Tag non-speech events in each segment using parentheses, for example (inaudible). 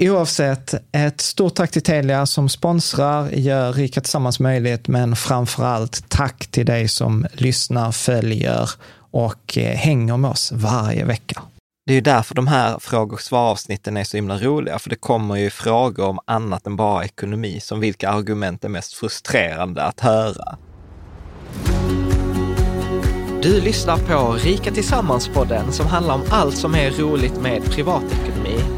Oavsett, ett stort tack till Telia som sponsrar, gör Rika Tillsammans möjligt, men framför allt tack till dig som lyssnar, följer och eh, hänger med oss varje vecka. Det är ju därför de här fråga och svaravsnitten är så himla roliga, för det kommer ju frågor om annat än bara ekonomi, som vilka argument är mest frustrerande att höra. Du lyssnar på Rika Tillsammans-podden som handlar om allt som är roligt med privatekonomi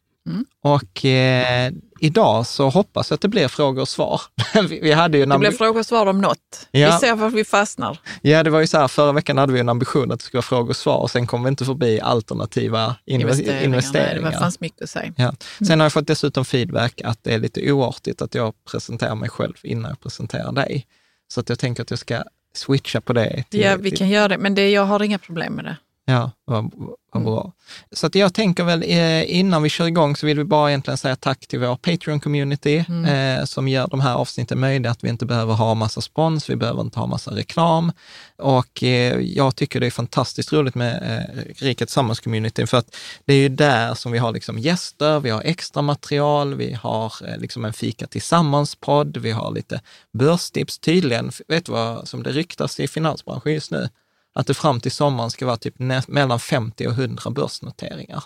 Mm. Och eh, idag så hoppas jag att det blir frågor och svar. (laughs) vi hade ju det blir frågor och svar om något. Ja. Vi ser var vi fastnar. Ja, det var ju så här, förra veckan hade vi en ambition att det skulle vara frågor och svar och sen kom vi inte förbi alternativa investeringar. investeringar. Nej, det fanns mycket att säga. Ja. Sen mm. har jag fått dessutom feedback att det är lite oartigt att jag presenterar mig själv innan jag presenterar dig. Så att jag tänker att jag ska switcha på det. Till, ja, vi kan göra det, men det, jag har inga problem med det. Ja, vad, vad bra. Mm. Så att jag tänker väl eh, innan vi kör igång så vill vi bara egentligen säga tack till vår Patreon-community mm. eh, som gör de här avsnitten möjliga, att vi inte behöver ha massa spons, vi behöver inte ha massa reklam. Och eh, jag tycker det är fantastiskt roligt med eh, Rika Tillsammans-communityn för att det är ju där som vi har liksom gäster, vi har extra material, vi har eh, liksom en Fika Tillsammans-podd, vi har lite börstips. Tydligen, vet du vad som det ryktas i finansbranschen just nu? Att det fram till sommaren ska vara typ mellan 50 och 100 börsnoteringar.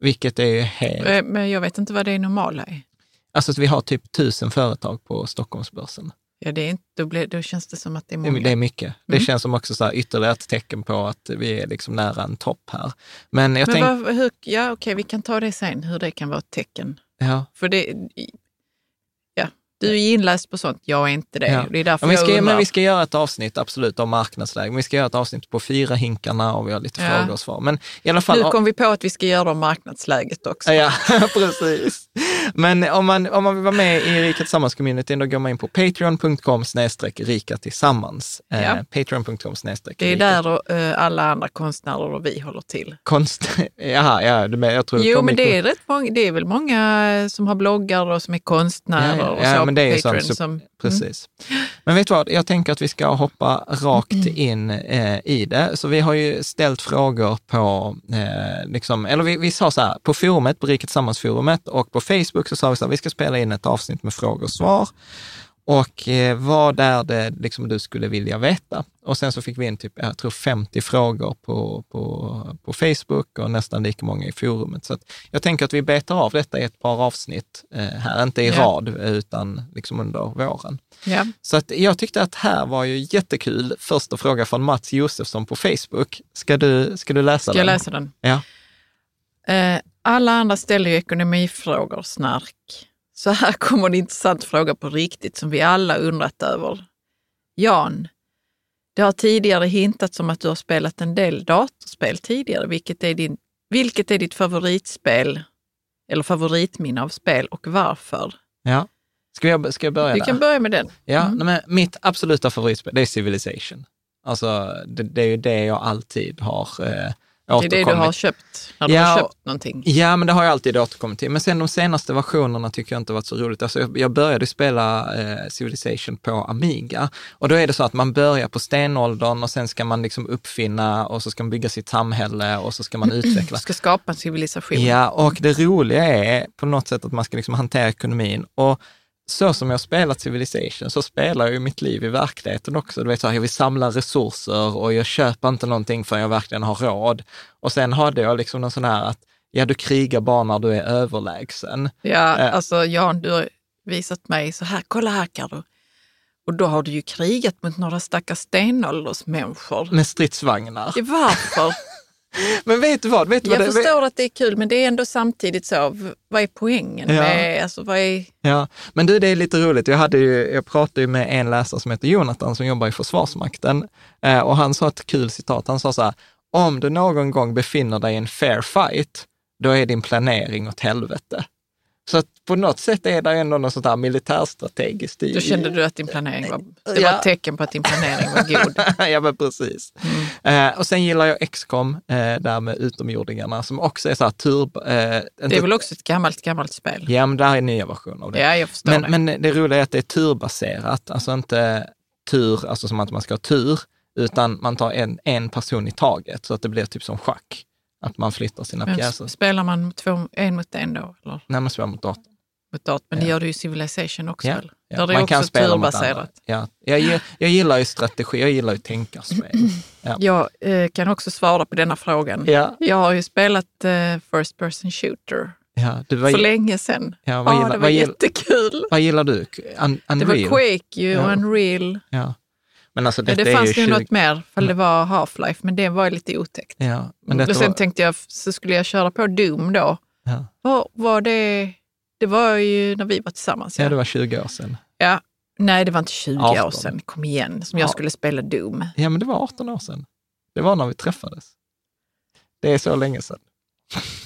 Vilket är helt... Eh, men jag vet inte vad det är normala är. Alltså att vi har typ tusen företag på Stockholmsbörsen. Ja, det är inte, då, blir, då känns det som att det är många. Det är mycket. Mm. Det känns som också så här ytterligare ett tecken på att vi är liksom nära en topp här. Men jag Men tänk... vad, hur, ja, okej, vi kan ta det sen, hur det kan vara ett tecken. Ja. För det, Du är inläst på sånt, jag är inte det. Ja. Det är därför men vi, ska, men vi ska göra ett avsnitt absolut om marknadsläge. Vi ska göra ett avsnitt på fyra hinkarna och vi har lite Ja. frågor och svar. Men i alla fall... Nu kom vi på att vi ska göra om marknadsläget också. Ja, (laughs) precis. Men om man, om man vill vara med i Rika Tillsammans-communityn, då går man in på patreon.com snedstreck rika tillsammans. Eh, Ja. Patreon.com snedstreck Det är där och, eh, alla andra konstnärer och vi håller till. Konst... (laughs) Jaha, ja, du med, jag tror Jo, men det är, rätt många, det är väl många eh, som har bloggar och som är konstnärer Ja, ja, och så men det är Patreon som- som, Precis. Men vet du vad, jag tänker att vi ska hoppa rakt Mm. in eh, i det. Så vi har ju ställt frågor på, eh, liksom, eller vi, vi sa så här, på forumet, på Riket Tillsammans-forumet och på Facebook så sa vi så här, vi ska spela in ett avsnitt med frågor och svar. Och eh, vad är det liksom du skulle vilja veta? Och sen så fick vi in typ, jag tror 50 frågor på, på, på Facebook och nästan lika många i forumet. Så jag tänker att vi betar av detta i ett par avsnitt eh, här, inte i Ja. rad utan liksom under våren. ja. Så att jag tyckte att här var ju jättekul. Första fråga från Mats Josefsson på Facebook. Ska du, ska du läsa Ska jag den? läsa den? Ja. Eh, alla andra ställer ju ekonomifrågor, snark. Så här kommer en intressant fråga på riktigt som vi alla undrat över. Jan, det har tidigare hintats om att du har spelat en del datorspel tidigare. Vilket är, din, vilket är ditt favoritspel eller favoritminne av spel och varför? ja. Ska, jag, ska jag börja Vi där? kan börja med den. Ja, Mm. men mitt absoluta favoritspel, det är Civilization. Alltså, det, det är ju det jag alltid har eh, Det är det du har köpt när du Ja, har köpt någonting. Ja, men det har jag alltid återkommit till. Men sen de senaste versionerna tycker jag inte varit så roligt. Alltså, jag, började spela eh, Civilization på Amiga och då är det så att man börjar på stenåldern och sen ska man liksom uppfinna och så ska man bygga sitt samhälle och så ska man (clears throat) utveckla. ska skapa en civilisation. Ja, och det roliga är på något sätt att man ska liksom hantera ekonomin. Och så som jag har spelat Civilization så spelar jag ju mitt liv i verkligheten också. Du vet, så här, jag vill samla resurser och jag köper inte någonting förrän jag verkligen har råd. Och sen hade jag liksom någon sån här att, ja du krigar bara när du är överlägsen. Ja, Eh. alltså Jan, du har visat mig så här, kolla här Carro. Och då har du ju krigat mot några stackars stenåldersmänniskor. Med stridsvagnar. Varför? (laughs) (laughs) Men vet du vad? Vet du vad Jag det, förstår att det är kul, men det är ändå samtidigt så, vad är poängen Ja. med, alltså vad är, Ja, men du, det är lite roligt. Jag, hade ju, jag pratade ju med en läsare som heter Jonathan som jobbar i Försvarsmakten eh, och han sa ett kul citat. Han sa så här, om du någon gång befinner dig i en fair fight, då är din planering åt helvete. Så att på något sätt är det ändå något sånt där militärstrategiskt i... då kände du att din planering var, det Ja. var ett tecken på att din planering var god. (laughs) ja, men precis. Mm. Eh, och sen gillar jag XCOM, eh, där med utomjordingarna, som också är så här turb... Eh, Det är väl också ett gammalt, gammalt spel? Ja, men där är nya versioner av det. Ja, jag förstår Men, det. men det roliga är att det är turbaserat, alltså inte tur, alltså som att man ska ha tur, utan man tar en, en person i taget, så att det blir typ som schack. Att man flyttar sina Men pjäser. spelar man två, en mot en då? Eller När man spelar mot datorn. mot datorn? Men det Ja. gör du ju i Civilization också Ja, väl? Ja, Där det är man också kan spela turbaserat. Ja. Jag, jag gillar ju strategi, jag gillar ju tänkarspel. (laughs) Ja. Jag eh, kan också svara på denna frågan. Ja, Jag har ju spelat eh, First Person Shooter ja. Du, vad, för länge sedan. ja, vad, gillar, det var vad, gillar, jättekul. vad gillar du? Un, Det Unreal? var Quake ju Ja. Unreal. Ja. Men alltså Ja, det fanns ju ju 20... något mer, för det var Half-Life, men det var lite otäckt. Ja, men och sen var... tänkte jag, så skulle jag köra på Doom då. Ja. Var, var det, det var ju när vi var tillsammans. ja, Ja. det var 20 år sedan. Ja. Nej, det var inte 20 år 18. sedan, kom igen, som jag Ja. skulle spela Doom. Ja, men det var 18 år sedan. Det var när vi träffades. Det är så länge sedan.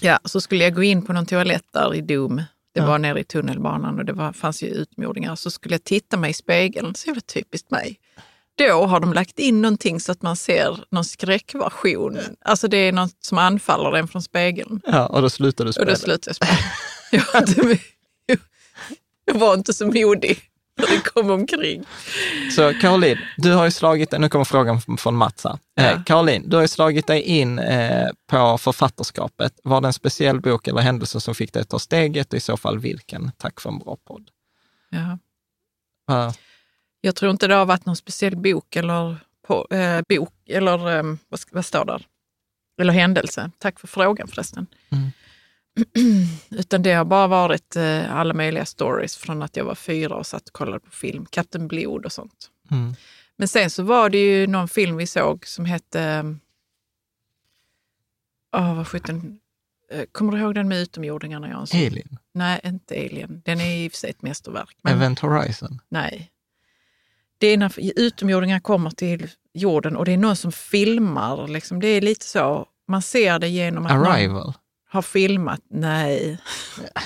Ja, så skulle jag gå in på någon toalett där i Doom. Det Ja. var nere i tunnelbanan och det var, fanns ju utomjordingar. Så skulle jag titta mig i spegeln, så jävla typiskt mig. Då har de lagt in någonting så att man ser någon skräckversion. Alltså det är något som anfaller den från spegeln. Ja, och då slutade du Och spela. då slutade jag spela. (laughs) Jag var inte, jag var inte så modig när det kom omkring. Så Caroline, du har ju slagit, nu kommer frågan från- Mats här. Ja. Eh, Caroline, du har ju slagit dig in eh, på författarskapet. Var det en speciell bok eller händelse som fick dig att ta steget och i så fall vilken? Tack för en bra podd. Ja. Ja, Jag tror inte det har varit någon speciell bok eller, på, eh, bok, eller eh, vad, vad står där? Eller händelse. Tack för frågan förresten. Mm. (clears throat) Utan det har bara varit eh, alla möjliga stories från att jag var fyra och satt och kollade på film. Kapten Blod och sånt. mm. Men sen så var det ju någon film vi såg som hette... Åh, vad sjutton... eh, Kommer du ihåg den med utomjordingarna Jansson? Elin. Nej, inte Alien. Den är i och för sig ett mästerverk. Men Event Horizon? nej. Det är när utomjordingar kommer till jorden och det är någon som filmar. Liksom. Det är lite så, man ser det genom att någon Arrival? har filmat. Nej,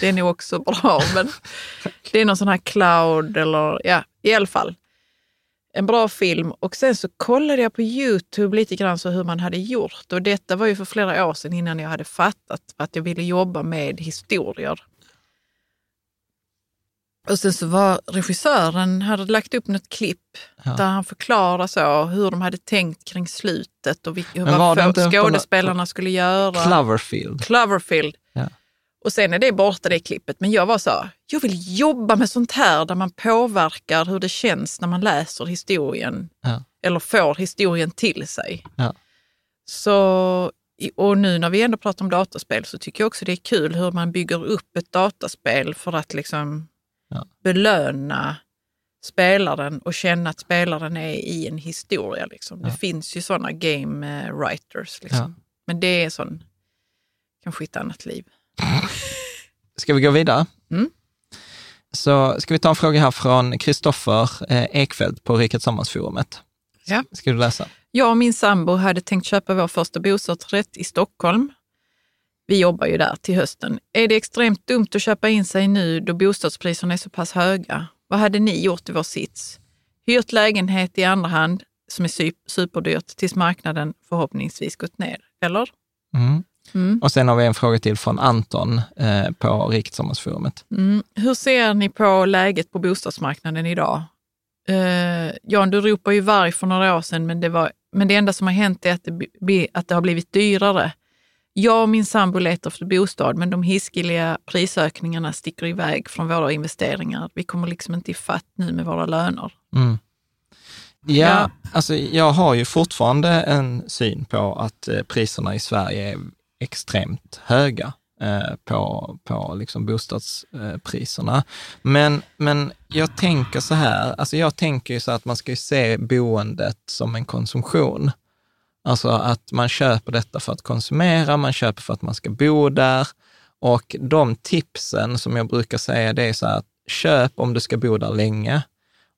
det är nog också bra. Men det är någon sån här cloud eller ja, i alla fall. En bra film. Och sen så kollade jag på Youtube lite grann så hur man hade gjort. Och detta var ju för flera år sedan innan jag hade fattat att jag ville jobba med historier. Och sen så var regissören, hade lagt upp något klipp Ja. där han förklarar så hur de hade tänkt kring slutet och vilka, vad skådespelarna skulle göra. Cloverfield? Cloverfield. Ja. Och sen är det borta det klippet. Men jag var så, jag vill jobba med sånt här där man påverkar hur det känns när man läser historien. Ja. Eller får historien till sig. Så, och nu när vi ändå pratar om dataspel så tycker jag också det är kul hur man bygger upp ett dataspel för att liksom Ja. belöna spelaren och känna att spelaren är i en historia. Liksom. Det Ja. finns ju sådana game eh, writers. Liksom. Men det är sån, kanske ett annat liv. (laughs) Ska vi gå vidare? Mm. Så ska vi ta en fråga här från Kristoffer eh, Ekfeldt på Rikets Sammansforumet. Ja. Ska du läsa? Jag och min sambo hade tänkt köpa vår första bostadsrätt i Stockholm. Vi jobbar ju där till hösten. Är det extremt dumt att köpa in sig nu då bostadspriserna är så pass höga? Vad hade ni gjort i vår sits? Hyrt lägenhet i andra hand, som är superdyrt, tills marknaden förhoppningsvis gått ner. Eller? Mm. Mm. Och sen har vi en fråga till från Anton eh, på Rikets Sammansforumet. Mm. Hur ser ni på läget på bostadsmarknaden idag? Uh, Jan, du ropade ju varg för några år sedan, men det, var, men det enda som har hänt är att det, att det har blivit dyrare. Jag och min sambo letar efter bostad, men de hiskeliga prisökningarna sticker iväg från våra investeringar. Vi kommer liksom inte ifatt nu med våra löner. Mm. Ja, Ja. alltså jag har ju fortfarande en syn på att eh, priserna i Sverige är extremt höga eh, på, på liksom bostadspriserna. Men, men jag tänker så här, alltså jag tänker ju så att man ska se boendet som en konsumtion. Alltså att man köper detta för att konsumera, man köper för att man ska bo där. Och de tipsen som jag brukar säga, det är så här att köp om du ska bo där länge.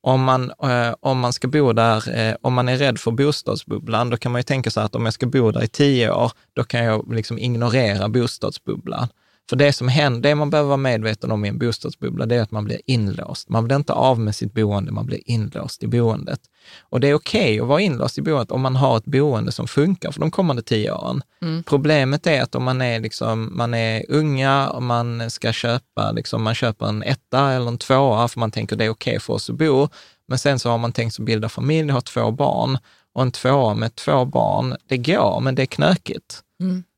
Om man, eh, om man ska bo där, eh, om man är rädd för bostadsbubblan, då kan man ju tänka sig att om jag ska bo där i tio år, då kan jag liksom ignorera bostadsbubblan. För det som händer, det man behöver vara medveten om i en bostadsbubbla, det är att man blir inlåst. Man blir inte av med sitt boende, man blir inlåst i boendet. Och det är okej att vara inlåst i boendet om man har ett boende som funkar för de kommande tio åren. Problemet är att om man är, liksom, man är unga och man ska köpa, liksom, man köper en etta eller en tvåa för man tänker det är okej för oss att bo. Men sen så har man tänkt sig bilda familj, ha två barn och en tvåa med två barn, det går, men det är knökigt.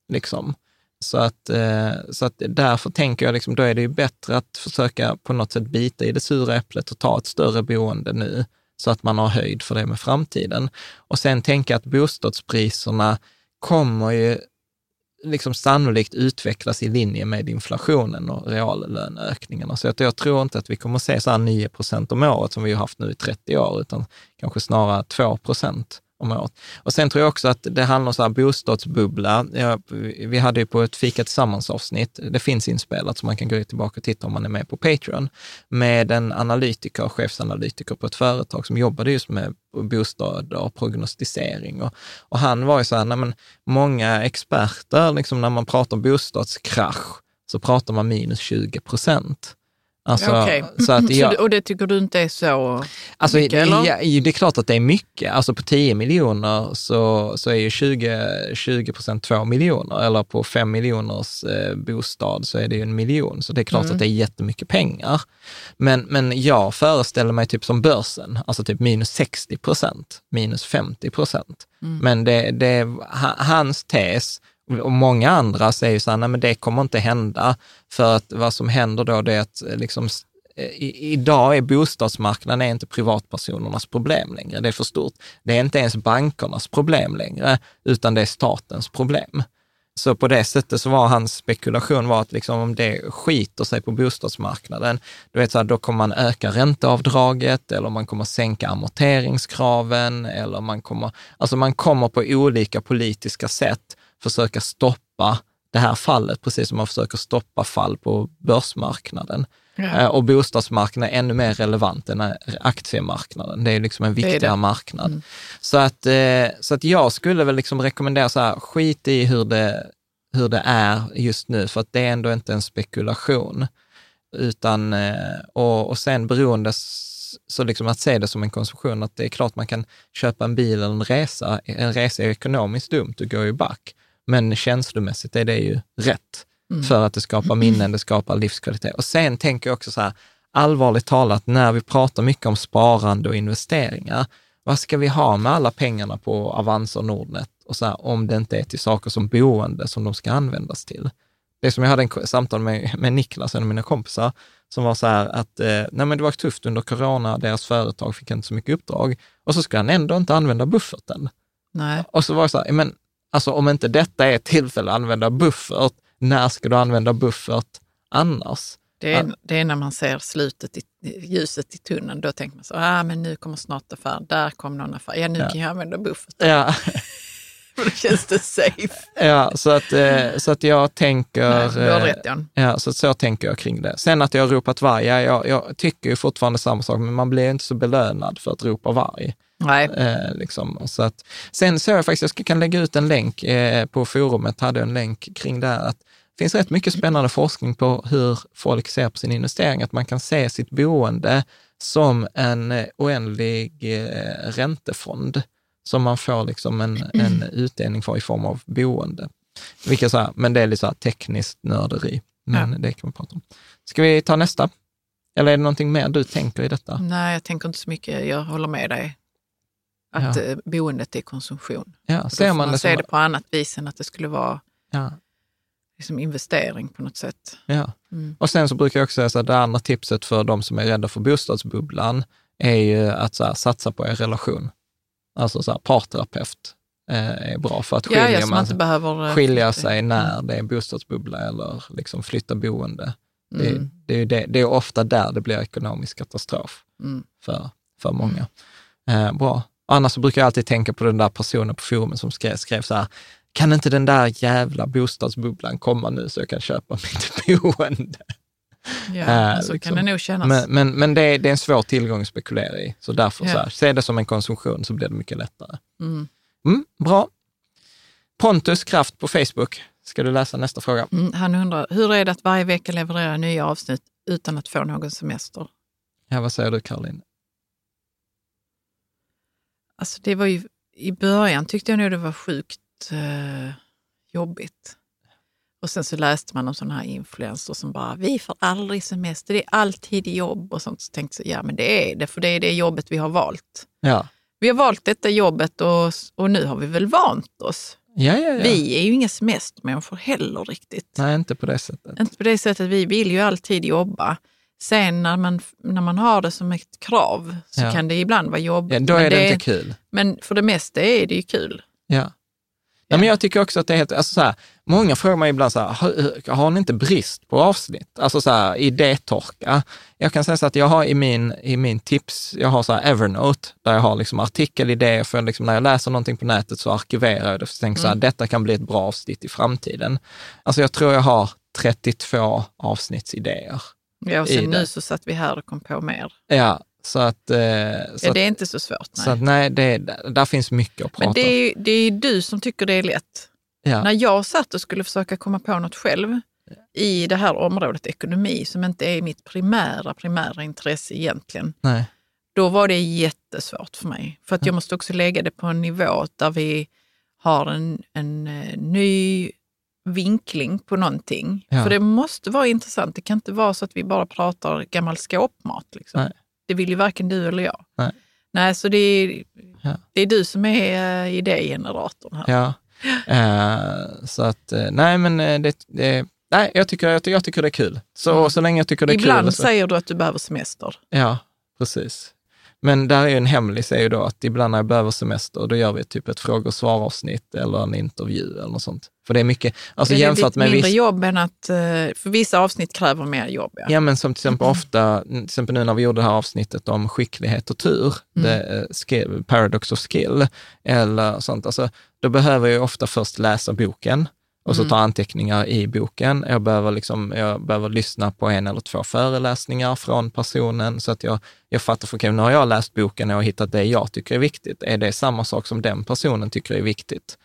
Liksom. Så att, eh, så att därför tänker jag, liksom, då är det ju bättre att försöka på något sätt bita i det sura äpplet och ta ett större boende nu, så att man har höjd för det med framtiden. Och sen tänka att bostadspriserna kommer ju liksom sannolikt utvecklas i linje med inflationen och reallöneökningarna. Så att jag tror inte att vi kommer att se så här 9 procent om året som vi har haft nu i 30 år, utan kanske snarare 2 procent om året. Och sen tror jag också att det handlar om så här bostadsbubbla. Vi hade ju på ett Fika Tillsammans-avsnitt, det finns inspelat så man kan gå tillbaka och titta om man är med på Patreon, med en analytiker, chefsanalytiker på ett företag som jobbade just med bostad och prognostisering. Och, och han var ju så här, nej men många experter, liksom när man pratar om bostadskrasch, så pratar man minus 20 procent. Alltså, Okej. så att (laughs) jag, och det tycker du inte är så Alltså, mycket, eller? ja, det är klart att det är mycket. Alltså på 10 miljoner så, så är ju 20, 20 procent 2 miljoner, eller på 5 miljoners eh, bostad så är det ju en miljon. Så det är klart Mm. att det är jättemycket pengar. Men, men jag föreställer mig typ som börsen, alltså typ minus 60 procent, minus 50 procent. Mm. Men det, det, ha- hans tes, och många andra säger så här, nej men det kommer inte hända, för att vad som händer då det är att eh, liksom, eh, i, idag är bostadsmarknaden är inte privatpersonernas problem längre, det är för stort. Det är inte ens bankernas problem längre, utan det är statens problem. Så på det sättet så var hans spekulation var att liksom om det skiter sig på bostadsmarknaden, du vet så här, då kommer man öka ränteavdraget eller man kommer sänka amorteringskraven eller man kommer, alltså man kommer på olika politiska sätt försöka stoppa det här fallet, precis som man försöker stoppa fall på börsmarknaden. Ja. Eh, Och bostadsmarknaden är ännu mer relevant än eh, aktiemarknaden. Det är liksom en är det. viktigare marknad. Så, att, eh, så att jag skulle väl liksom rekommendera så här, skit i hur det, hur det är just nu, för att det är ändå inte en spekulation. Utan, och, och sen beroende, så liksom att se det som en konsumtion, att det är klart man kan köpa en bil eller en resa. En resa är ekonomiskt dumt, du går ju back. Men känslomässigt är det ju rätt. För att det skapar (clears throat) minnen, det skapar livskvalitet. Och sen tänker jag också så här, allvarligt talat, när vi pratar mycket om sparande och investeringar, vad ska vi ha med alla pengarna på Avanza och Nordnet? Och så här, om det inte är till saker som boende som de ska användas till. Det är som jag hade en samtal med, med Niklas, en av mina kompisar, som var så här att eh, nej men det var tufft under corona, deras företag fick inte så mycket uppdrag och så ska han ändå inte använda bufferten. Nej. Och så var det så här, men alltså om inte detta är ett tillfälle att använda buffert, när ska du använda buffert annars? Det är, det är när man ser slutet, i, ljuset i tunneln. Då tänker man så, ah, men nu kommer snart affär. Där kom någon affär. Ja, nu kan jag använda buffert. Ja, För (laughs) då känns det safe. (laughs) ja så, att, eh, så att jag tänker... Nej, du har eh, rätt Jan. Ja, så, så tänker jag kring det. Sen att jag har ropat varg, ja, jag, jag tycker ju fortfarande samma sak, men man blir inte så belönad för att ropa varg. Nej, Eh, liksom. så att, sen så jag faktiskt, jag ska, kan lägga ut en länk eh, på forumet, hade en länk kring det här, att det finns rätt mycket spännande forskning på hur folk ser på sin investering, att man kan se sitt boende som en eh, oändlig eh, räntefond som man får liksom en, (clears throat) en utdelning för i form av boende. Vilket så här, men det är lite så här tekniskt nörderi, men Ja. det kan vi prata om. Ska vi ta nästa? Eller är det någonting mer du tänker i detta? nej, jag tänker inte så mycket. Jag håller med dig. Att Ja. eh, boendet är konsumtion. Ja, ser man, man det se som, det på annat vis än att det skulle vara ja, liksom investering på något sätt. ja. Mm. Och sen så brukar jag också säga att det andra tipset för de som är rädda för bostadsbubblan är ju att här, satsa på er relation. Alltså så här, parterapeut eh, är bra för att Ja, skilja ja, man man behöver... eh, skilja sig när det är bostadsbubbla eller liksom flytta boende. Det, Mm. det, är det, det är ofta där det blir ekonomisk katastrof Mm. för, för många. Eh, bra. Annars så brukar jag alltid tänka på den där personen på forumet som skrev, skrev så här, kan inte den där jävla bostadsbubblan komma nu så jag kan köpa (laughs) mitt boende? Ja, Eh, så liksom. kan det nog kännas. Men, men, men det, är, det är en svår tillgång att spekulera i, så därför Ja. så här, se det som en konsumtion så blir det mycket lättare. Mm. Mm, bra. Pontus Kraft på Facebook. Ska du läsa nästa fråga? Mm, han undrar, hur är det att varje vecka leverera nya avsnitt utan att få någon semester? Ja, vad säger du Caroline? Alltså det var ju, i början tyckte jag nog det var sjukt eh, jobbigt. Och sen så läste man om sådana här influencers som bara, vi får aldrig semester, det är alltid jobb och sånt. Så tänkte jag, ja men det är det, för det är det jobbet vi har valt. Ja, Vi har valt detta jobbet och, och nu har vi väl vant oss. ja, ja. ja. Vi är ju inga semestermänniskor heller riktigt. Nej, inte på det sättet. Inte på det sättet, vi vill ju alltid jobba. Sen när man, när man har det som ett krav så Ja. kan det ibland vara jobbigt. Ja, då men är det inte kul. Men för det mesta är det ju kul. Ja. Ja, men jag tycker också att det är helt, alltså så här, många frågar mig ibland så här, har, har ni inte brist på avsnitt? Alltså så här, idétorka. Jag kan säga så att jag har i min, i min tips, jag har så här Evernote, där jag har liksom artikelidéer, för liksom när jag läser någonting på nätet så arkiverar jag det, för jag tänker så här, detta kan bli ett bra avsnitt i framtiden. Alltså jag tror jag har 32 avsnittsidéer. Ja, och sen nu så satt vi här och kom på mer. Ja, så att... Eh, så, Ja, det är inte så svårt. Nej. så att nej, det, där finns mycket att prata Men det om. är, det är du som tycker det är lätt. Ja. När jag satt och skulle försöka komma på något själv i det här området ekonomi, som inte är mitt primära, primära intresse egentligen, Nej. då var det jättesvårt för mig. För att jag måste också lägga det på en nivå där vi har en, en eh, ny vinkling på någonting. Ja. För det måste vara intressant. Det kan inte vara så att vi bara pratar gammal skåpmat. Liksom. Nej. Det vill ju varken du eller jag. Nej. Nej, så det är, Ja. det är du som är uh, idégeneratorn här. Ja, eh, så att eh, nej, men det, det, nej, jag tycker, jag, jag tycker det är kul. Så, Mm. så länge jag tycker det är Ibland kul. Så, säger du att du behöver semester. ja, precis. Men där är ju en hemlis är ju då att ibland när jag behöver semester, då gör vi typ ett fråga och svar-avsnitt eller en intervju eller något sånt. För det är mycket, alltså är det jämfört lite med mindre viss, jobb än att... eh, För vissa avsnitt kräver mer jobb. Ja. Ja, men som till exempel ofta, till exempel nu när vi gjorde det här avsnittet om skicklighet och tur, Mm. det, eh, skill, paradox of skill, eller sånt, alltså, då behöver jag ofta först läsa boken och så Mm. ta anteckningar i boken. Jag behöver, liksom, jag behöver lyssna på en eller två föreläsningar från personen så att jag, jag fattar, för nu har jag läst boken och hittat det jag tycker är viktigt. Är det samma sak som den personen tycker är viktigt?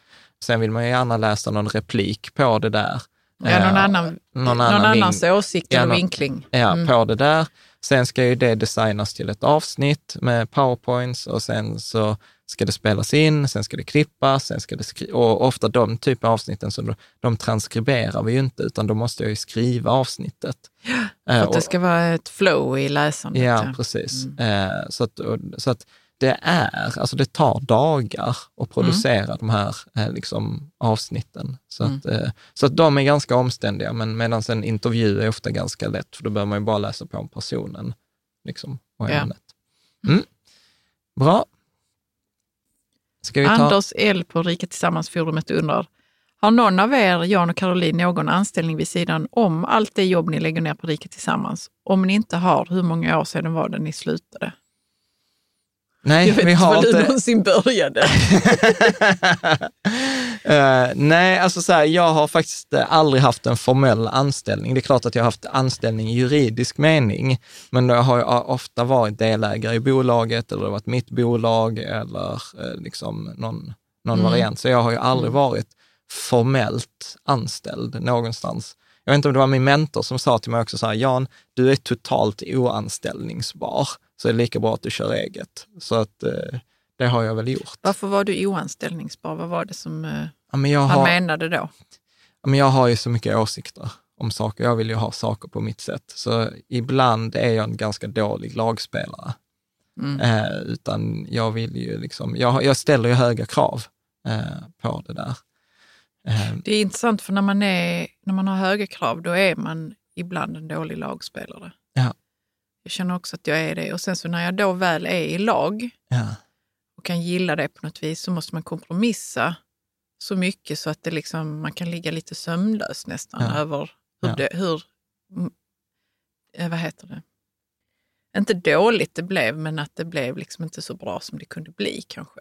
Sen vill man ju gärna läsa någon replik på det där. Ja, någon Eh, annan, någon någon annan annans ving- åsikt Ja, eller nå- vinkling. Ja, Mm. på det där. Sen ska ju det designas till ett avsnitt med powerpoints och sen så ska det spelas in, sen ska det klippas, sen ska det skri- och ofta de typer av avsnitten, så de, de transkriberar vi ju inte, utan då måste jag ju skriva avsnittet. För Eh, att det och- ska vara ett flow i läsandet. Ja, precis. Eh, så, att, så att det är, alltså det tar dagar att producera de här eh, liksom, avsnitten. Så, att, eh, så att de är ganska omständiga, men medan en intervju är ofta ganska lätt, för då behöver man ju bara läsa på om personen liksom, och Ja. ämnet. Mm. Bra. Ska vi ta... Anders L på Rika Tillsammans-forumet undrar, har någon av er, Jan och Caroline, någon anställning vid sidan om allt det jobb ni lägger ner på Rika Tillsammans? Om ni inte har, hur många år sedan var det ni slutade? Nej, Jag vet vi inte har var du inte... någonsin började. (laughs) Eh, nej, alltså så här, jag har faktiskt eh, aldrig haft en formell anställning. Det är klart att jag har haft anställning i juridisk mening, men jag har ju ofta varit delägare i bolaget eller det har varit mitt bolag eller eh, liksom någon, någon Mm. variant. Så jag har ju aldrig varit formellt anställd någonstans. Jag vet inte om det var min mentor som sa till mig också så här, Jan, du är totalt oanställningsbar, så det är lika bra att du kör eget. Så att eh, det har jag väl gjort. Varför var du oanställningsbar? Vad var det som eh, Ja, men han har, menade då? Ja, Men jag har ju så mycket åsikter om saker. Jag vill ju ha saker på mitt sätt. Så ibland är jag en ganska dålig lagspelare. Mm. Eh, utan jag vill ju liksom, jag, jag ställer ju höga krav eh, på det där. Eh, Det är intressant för när man, är, när man har höga krav, då är man ibland en dålig lagspelare. Ja. Jag känner också att jag är det. Och sen så när jag då väl är i lag ja, och kan gilla det på något vis så måste man kompromissa så mycket så att det liksom, man kan ligga lite sömnlös nästan Ja. över hur, Ja. det, hur vad heter det? Inte dåligt det blev, men att det blev liksom inte så bra som det kunde bli kanske.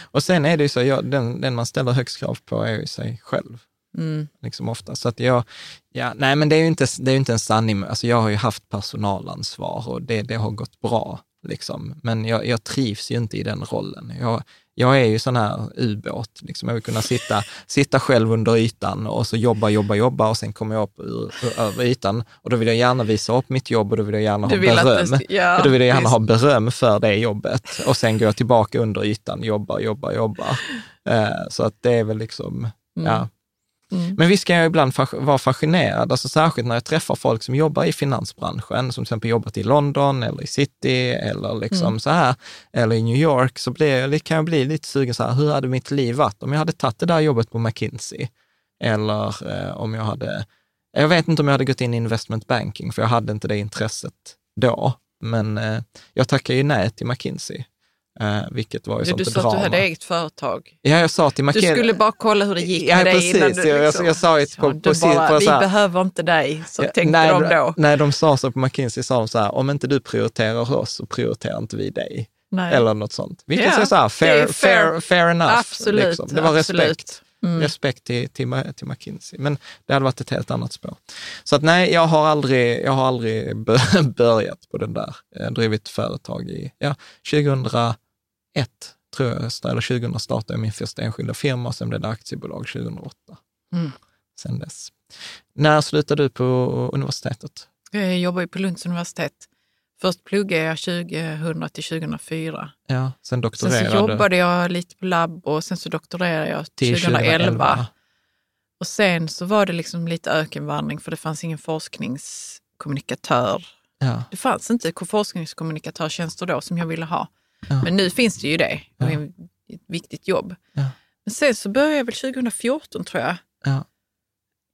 Och sen är det ju så, jag, den, den man ställer högst krav på är ju sig själv. Mm. Liksom ofta. Så att jag, ja, nej men det är ju inte, det är inte en sanning. Alltså jag har ju haft personalansvar och det, det har gått bra. Liksom. Men jag, jag trivs ju inte i den rollen. Jag, jag är ju sån här ubåt. Liksom. Jag vill kunna sitta, (laughs) sitta själv under ytan och så jobba, jobba, jobba och sen kommer jag upp ur, ur, över ytan. Och då vill jag gärna visa upp mitt jobb och då vill jag gärna ha beröm. det ja, och då vill jag gärna ha beröm för det jobbet. Och sen går jag tillbaka under ytan, jobba, jobba, jobba. Eh, så att det är väl liksom, ja. Mm. Men visst kan jag ibland vara fascinerad, alltså särskilt när jag träffar folk som jobbar i finansbranschen, som till exempel jobbat i London eller i city eller liksom Mm. så här, eller i New York, så blir kan jag bli lite sugen så här, hur hade mitt liv varit om jag hade tagit det där jobbet på McKinsey? Eller eh, om jag hade, jag vet inte om jag hade gått in i investment banking, för jag hade inte det intresset då. Men eh, jag tackade ju nej till McKinsey, eh, vilket var ju Du, sånt du sa att drama. du hade eget företag. Ja, jag sa till Du McKinsey, skulle bara kolla hur det gick Ja, med dig precis. innan du Jag- jag- liksom, jag sa ju på- Ja, på du bara, på vi här- behöver inte dig, så tänkte nej, de då. Nej, de sa så på McKinsey, sa de så här, om inte du prioriterar oss så prioriterar inte vi dig. Nej. Eller något sånt. Vilket Ja, är så här, fair, fair. fair, fair enough. Absolut, liksom. Det var absolut. respekt. Mm. Respekt till, till, till McKinsey. Men det hade varit ett helt annat spår. Så att nej, jag har aldrig, jag har aldrig bör- (laughs) börjat på den där. Jag har drivit företag i, ja, 2001 tror jag, eller 2000 startade jag min första enskilda firma och sen blev det aktiebolag 2008. Mm. Sen dess. När slutade du på universitetet? Jag jobbar ju på Lunds universitet. Först pluggade jag 2000 till 2004. Ja, sen Sen doktorerade så jobbade jag lite på labb och sen så doktorerade jag till 2011. Och sen så var det liksom lite ökenvandring för det fanns ingen forskningskommunikatör. Ja, Det fanns inte forskningskommunikatörtjänster då som jag ville ha. Ja. Men nu finns det ju det. Det är ett viktigt jobb. Ja. Men sen så började jag väl 2014 tror jag. ja,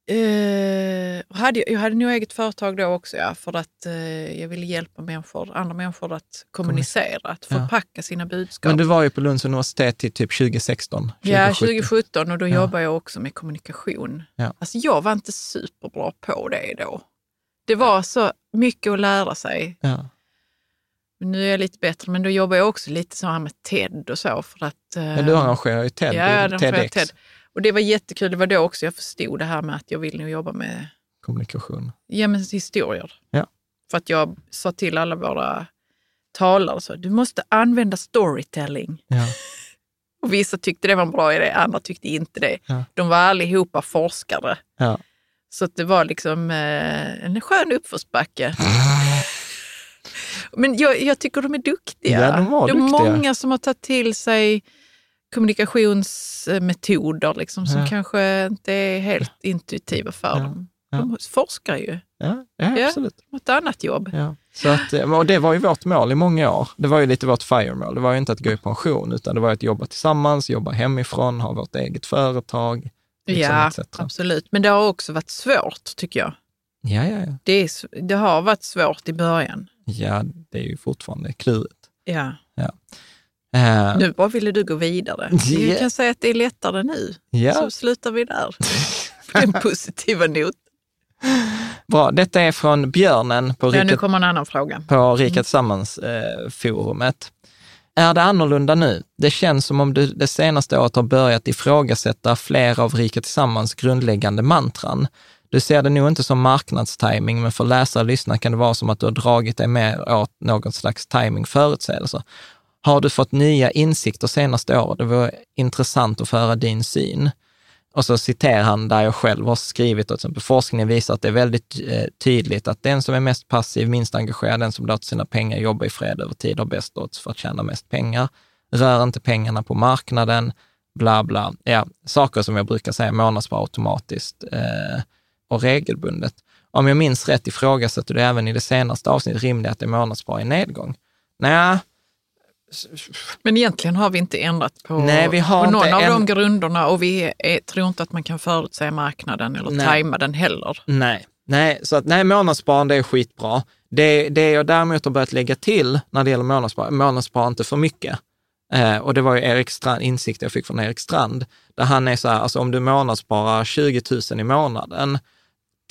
Eh, och hade, jag- hade nog eget företag då också, ja, för att eh, jag ville hjälpa människor, andra människor att kommunicera, att förpacka sina budskap. Men du var ju på Lunds universitet till typ 2016? Ja, 2017. 2017 och då Ja. jobbade jag också med kommunikation. Ja. Alltså jag var inte superbra på det då. Det var så mycket att lära sig. Ja, nu är jag lite bättre, men då jobbar jag också lite så här med TED och så för att... eh, men du arrangerar ju TED, Ja, TEDx. TED. Och det var jättekul. Det var då också jag förstod det här med att jag vill nog jobba med Kommunikation. ja, men historier. Ja. För att jag sa till alla våra talare så, du måste använda storytelling. Ja. (laughs) Och vissa tyckte det var en bra idé, andra tyckte inte det. Ja. De var allihopa forskare. Ja. Så det var liksom eh, en skön uppförsbacke. (laughs) Men jag, jag tycker de är duktiga. Ja, de var det är duktiga. många som har tagit till sig kommunikationsmetoder liksom, som Ja. kanske inte är helt intuitiva för Ja. dem. Ja. De forskar ju. Ja, ja, Ja. absolut. Har ett annat jobb. Ja. Så att, eh, och det var ju vårt mål i många år. Det var ju lite vårt FIRE-mål. Det var ju inte att gå i pension, utan det var att jobba tillsammans, jobba hemifrån, ha vårt eget företag. liksom, ja, absolut. Men det har också varit svårt, tycker jag. Ja, ja, ja. Det, är, det har varit svårt i början. Ja, det är ju fortfarande klurigt. Ja. Eh, Nu bara ville du gå vidare. (laughs) Vi Ja. kan säga att det är lättare nu. ja, Så slutar vi där. På den positiva not. bra. Detta är från Björnen på Ja, nu Rika, kommer en annan fråga. på Rika Tillsammans-forumet. är det annorlunda nu? Det känns som om du det senaste året har börjat ifrågasätta flera av Rika Tillsammans grundläggande mantran. Du ser det nog inte som marknadstiming, men för läsare och lyssnare kan det vara som att du har dragit dig mer åt någon slags timing förutsägelser. Har du fått nya insikter senaste året? Det vore intressant att få höra din syn. Och så citerar han där jag själv har skrivit, till exempel forskningen visar att det är väldigt eh, tydligt att den som är mest passiv, minst engagerad, den som låter sina pengar jobba i fred över tid har bäst odds för att tjäna mest pengar. Rör inte pengarna på marknaden, bla bla. Ja, saker som jag brukar säga månadsspar automatiskt eh, och regelbundet. Om jag minns rätt ifrågasätter du även i det senaste avsnittet rimligt att det månadsspar i nedgång. Nej, Men egentligen har vi inte ändrat på, Nej, vi har på någon inte av de grunderna och vi är, tror inte att man kan förutsäga marknaden eller Nej. tajma den heller. Nej, nej, så att nej, månadssparande är skitbra. Det, det jag däremot har börjat lägga till när det gäller månadsspar, månadsspara inte för mycket. Eh, och det var ju Erik Strand, insikt jag fick från Erik Strand, där han är så här, alltså om du månadssparar 20 000 i månaden,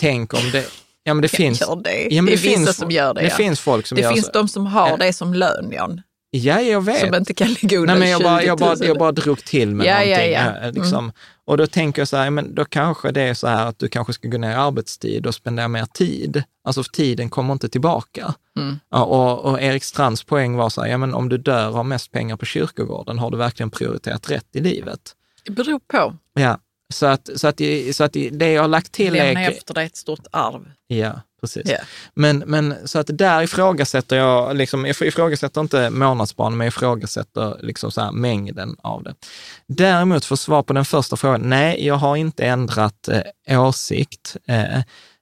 tänk om det, ja men det finns, Gör det. ja, men det det vissa finns, som gör det. det ja. finns folk som det gör finns så. de som har Ja. det som lön, Jan. Ja, jag vet. Som inte kan ligga under Nej, men jag, bara, 20 jag, 000. bara, jag bara drog till med Ja, någonting. ja, ja. eh, Liksom. Och då tänker jag så här, men då kanske det är så här att du kanske ska gå ner i arbetstid och spendera mer tid. Alltså tiden kommer inte tillbaka. Mm. Och, och Erik Strands poäng var så här, ja men om du dör och har mest pengar på kyrkogården, har du verkligen prioriterat rätt i livet? Det beror på. Ja, så att, så att, så att det jag har lagt till Lämna är... efter dig ett stort arv. Ja, precis. Ja. Men, men så att där ifrågasätter jag, liksom, jag ifrågasätter inte månadssparande, men jag ifrågasätter liksom så här mängden av det. Däremot för svar på den första frågan, nej, jag har inte ändrat eh, åsikt. Eh,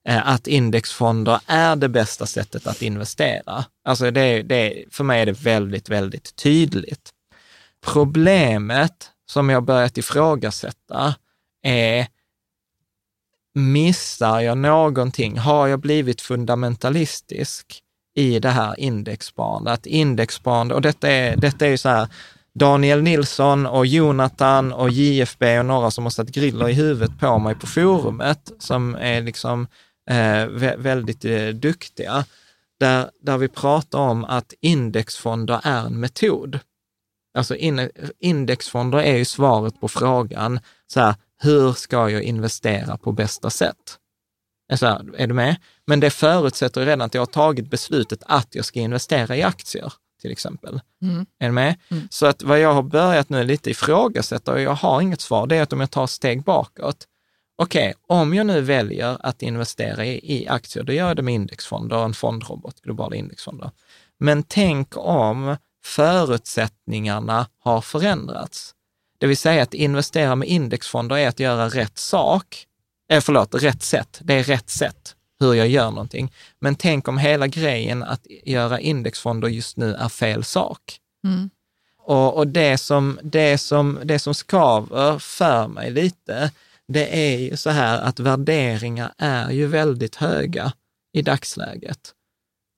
eh, att indexfonder är det bästa sättet att investera. Alltså det, det, för mig är det väldigt, väldigt tydligt. Problemet som jag börjat ifrågasätta är missar jag någonting? Har jag blivit fundamentalistisk i det här indexsparandet? Indexsparande, och detta är, detta är ju så här, Daniel Nilsson och Jonathan och JFB och några som har satt griller i huvudet på mig på forumet, som är liksom eh, väldigt eh, duktiga, där, där vi pratar om att indexfonder är en metod. Alltså in, indexfonder är ju svaret på frågan, så här, hur ska jag investera på bästa sätt? Så här, är du med? Men det förutsätter redan att jag har tagit beslutet att jag ska investera i aktier, till exempel. Mm. Är du med? Mm. Så att vad jag har börjat nu lite ifrågasätta, och jag har inget svar, det är att om jag tar steg bakåt, okej, om jag nu väljer att investera i, i aktier, då gör jag det med indexfonder en fondrobot, globala indexfonder. Men tänk om förutsättningarna har förändrats. Det vill säga att investera med indexfonder är att göra rätt sak. Eh, förlåt, rätt sätt. Det är rätt sätt hur jag gör någonting. Men tänk om hela grejen att göra indexfonder just nu är fel sak. Mm. Och, och det, som, det, som, det som skaver för mig lite, det är ju så här att värderingar är ju väldigt höga i dagsläget.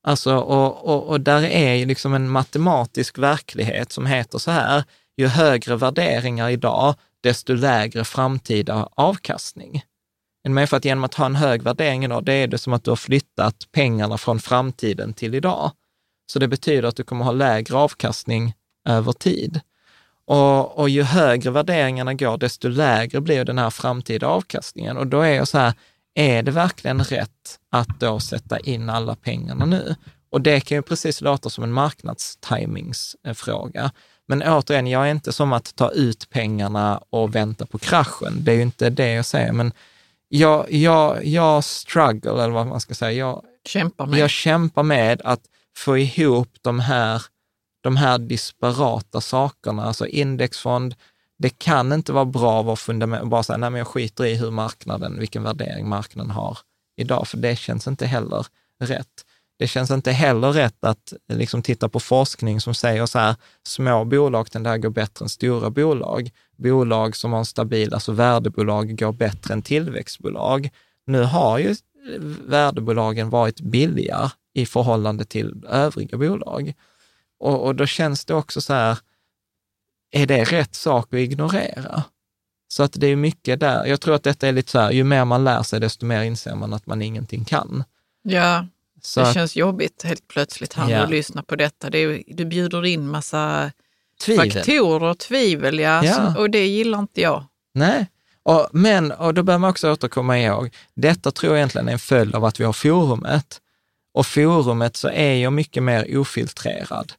Alltså, och, och, och där är ju liksom en matematisk verklighet som heter så här, ju högre värderingar idag, desto lägre framtida avkastning. Men för att genom att ha en hög värdering idag, det är det som att du har flyttat pengarna från framtiden till idag. Så det betyder att du kommer ha lägre avkastning över tid. Och, och ju högre värderingarna går, desto lägre blir den här framtida avkastningen. Och då är jag så här, är det verkligen rätt att då sätta in alla pengarna nu? Och det kan ju precis låta som en marknadstimingsfråga. Men återigen, jag är inte som att ta ut pengarna och vänta på kraschen. Det är ju inte det jag säger, men jag, jag, jag struggle, eller vad man ska säga. Jag, Kämpar med. jag kämpar med att få ihop de här, de här disparata sakerna, alltså indexfond. Det kan inte vara bra att vara fundament, bara säga, nej men jag skiter i hur marknaden, vilken värdering marknaden har idag, för det känns inte heller rätt. Det känns inte heller rätt att liksom titta på forskning som säger så här, små bolag tenderar att gå bättre än stora bolag. Bolag som har en stabil, alltså värdebolag, går bättre än tillväxtbolag. Nu har ju värdebolagen varit billiga i förhållande till övriga bolag. Och, och då känns det också så här, är det rätt sak att ignorera? Så att det är mycket där. Jag tror att detta är lite så här, ju mer man lär sig, desto mer inser man att man ingenting kan. Ja, så det känns jobbigt helt plötsligt här Ja. när du lyssnar på detta. Det är, du bjuder in massa tvivel. faktorer och tvivel, ja, Ja. som- och det gillar inte jag. Nej, och, men och då bör man också återkomma ihåg, detta tror jag egentligen är en följd av att vi har forumet. Och forumet så är jag mycket mer ofiltrerad.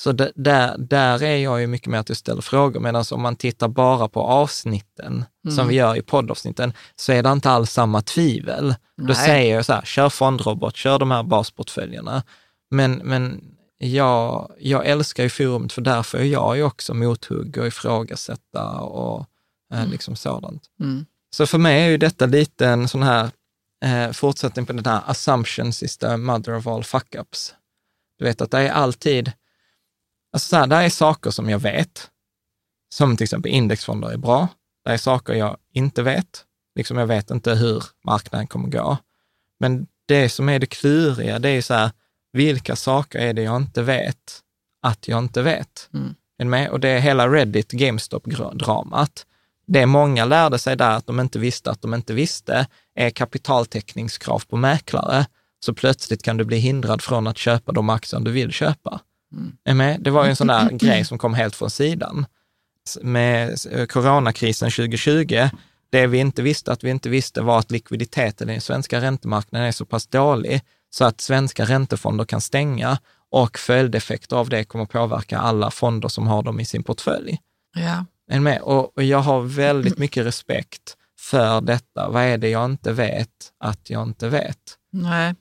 Så där, där är jag ju mycket mer att jag ställer frågor, medan om man tittar bara på avsnitten, som vi gör i poddavsnitten, så är det inte alls samma tvivel. Då Nej. säger jag så här, kör fondrobot, kör de här basportföljerna. Men, men jag, jag älskar ju forumet, för därför är jag ju också mothugg och ifrågasätta och eh, liksom sådant. Mm. Så för mig är ju detta lite en sån här eh, fortsättning på den här assumptions is the mother of all fuck-ups. Du vet att det är alltid, alltså så här, det är saker som jag vet, som till exempel indexfonder är bra. Det är saker jag inte vet, liksom jag vet inte hur marknaden kommer gå. Men det som är det kluriga, det är så här, vilka saker är det jag inte vet att jag inte vet? Mm. Med? Och det är hela Reddit GameStop-dramat. Det många lärde sig där att de inte visste att de inte visste är kapitaltäckningskrav på mäklare. Så plötsligt kan du bli hindrad från att köpa de aktier du vill köpa. Är med? Det var ju en sån där (laughs) grej som kom helt från sidan. Med eh, coronakrisen 2020, det vi inte visste att vi inte visste var att likviditeten i den svenska räntemarknaden är så pass dålig så att svenska räntefonder kan stänga och följdeffekter av det kommer påverka alla fonder som har dem i sin portfölj. Ja. Är med? Och, och jag har väldigt mycket respekt för detta. Vad är det jag inte vet att jag inte vet? Nej.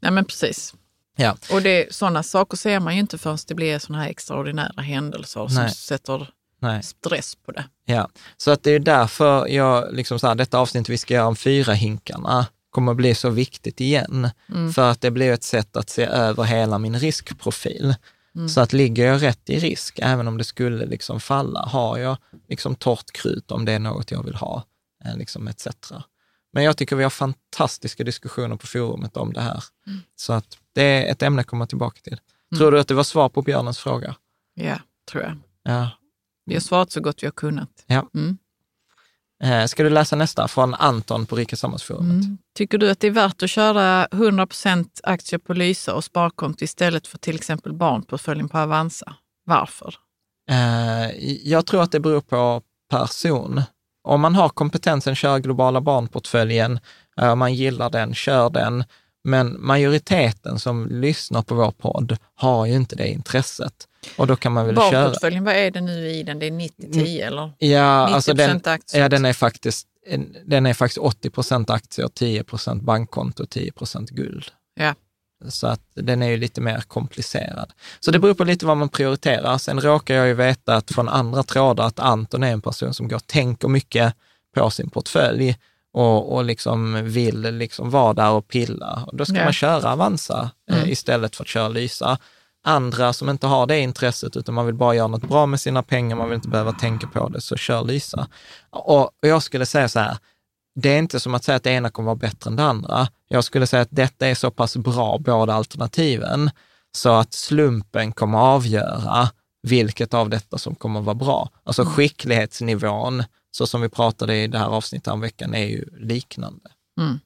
Nej, men precis. Ja. Och det, sådana saker ser man ju inte förrän det blir sådana här extraordinära händelser som Nej. sätter Nej. stress på det. Ja, så att det är därför jag, liksom så här, detta avsnitt vi ska göra om fyra hinkarna kommer att bli så viktigt igen. För att det blir ett sätt att se över hela min riskprofil. Så att ligger jag rätt i risk, även om det skulle liksom falla, har jag liksom torrt krut om det är något jag vill ha, eh, liksom etc. Men jag tycker vi har fantastiska diskussioner på forumet om det här. Så att det är ett ämne att komma tillbaka till. Tror du att det var svar på Björnens fråga? Ja, tror jag. Ja. Vi har svarat så gott vi har kunnat. ja. Mm. Eh, Ska du läsa nästa från Anton på Rika Samhällsforumet? Mm. Tycker du att det är värt att köra 100 aktier på Lysa och sparkonto istället för till exempel barnportföljen på Avanza? Varför? Eh, jag tror att det beror på person. Om man har kompetensen, kör globala barnportföljen, eh, man gillar den, kör den. Men majoriteten som lyssnar på vår podd har ju inte det intresset. Och då kan man väl köra... Barnportföljen, vad är det nu i den? Det är 90-10 eller? Ja, 90 alltså den, aktier. ja, den är faktiskt den är faktiskt 80 procent aktier, 10 procent bankkonto och 10 procent guld. Ja. Så att den är ju lite mer komplicerad. Så det beror på lite vad man prioriterar. Sen råkar jag ju veta att från andra trådar att Anton är en person som går och tänker mycket på sin portfölj och, och liksom vill liksom vara där och pilla. Och då ska Ja. man köra Avanza eh, istället för att köra Lysa. Andra som inte har det intresset, utan man vill bara göra något bra med sina pengar, man vill inte behöva tänka på det, så kör Lysa. Och, och jag skulle säga så här, det är inte som att säga att det ena kommer vara bättre än det andra. Jag skulle säga att detta är så pass bra, båda alternativen, så att slumpen kommer avgöra vilket av detta som kommer vara bra. Alltså skicklighetsnivån, så som vi pratade i det här avsnittet om veckan, är ju liknande. Mm.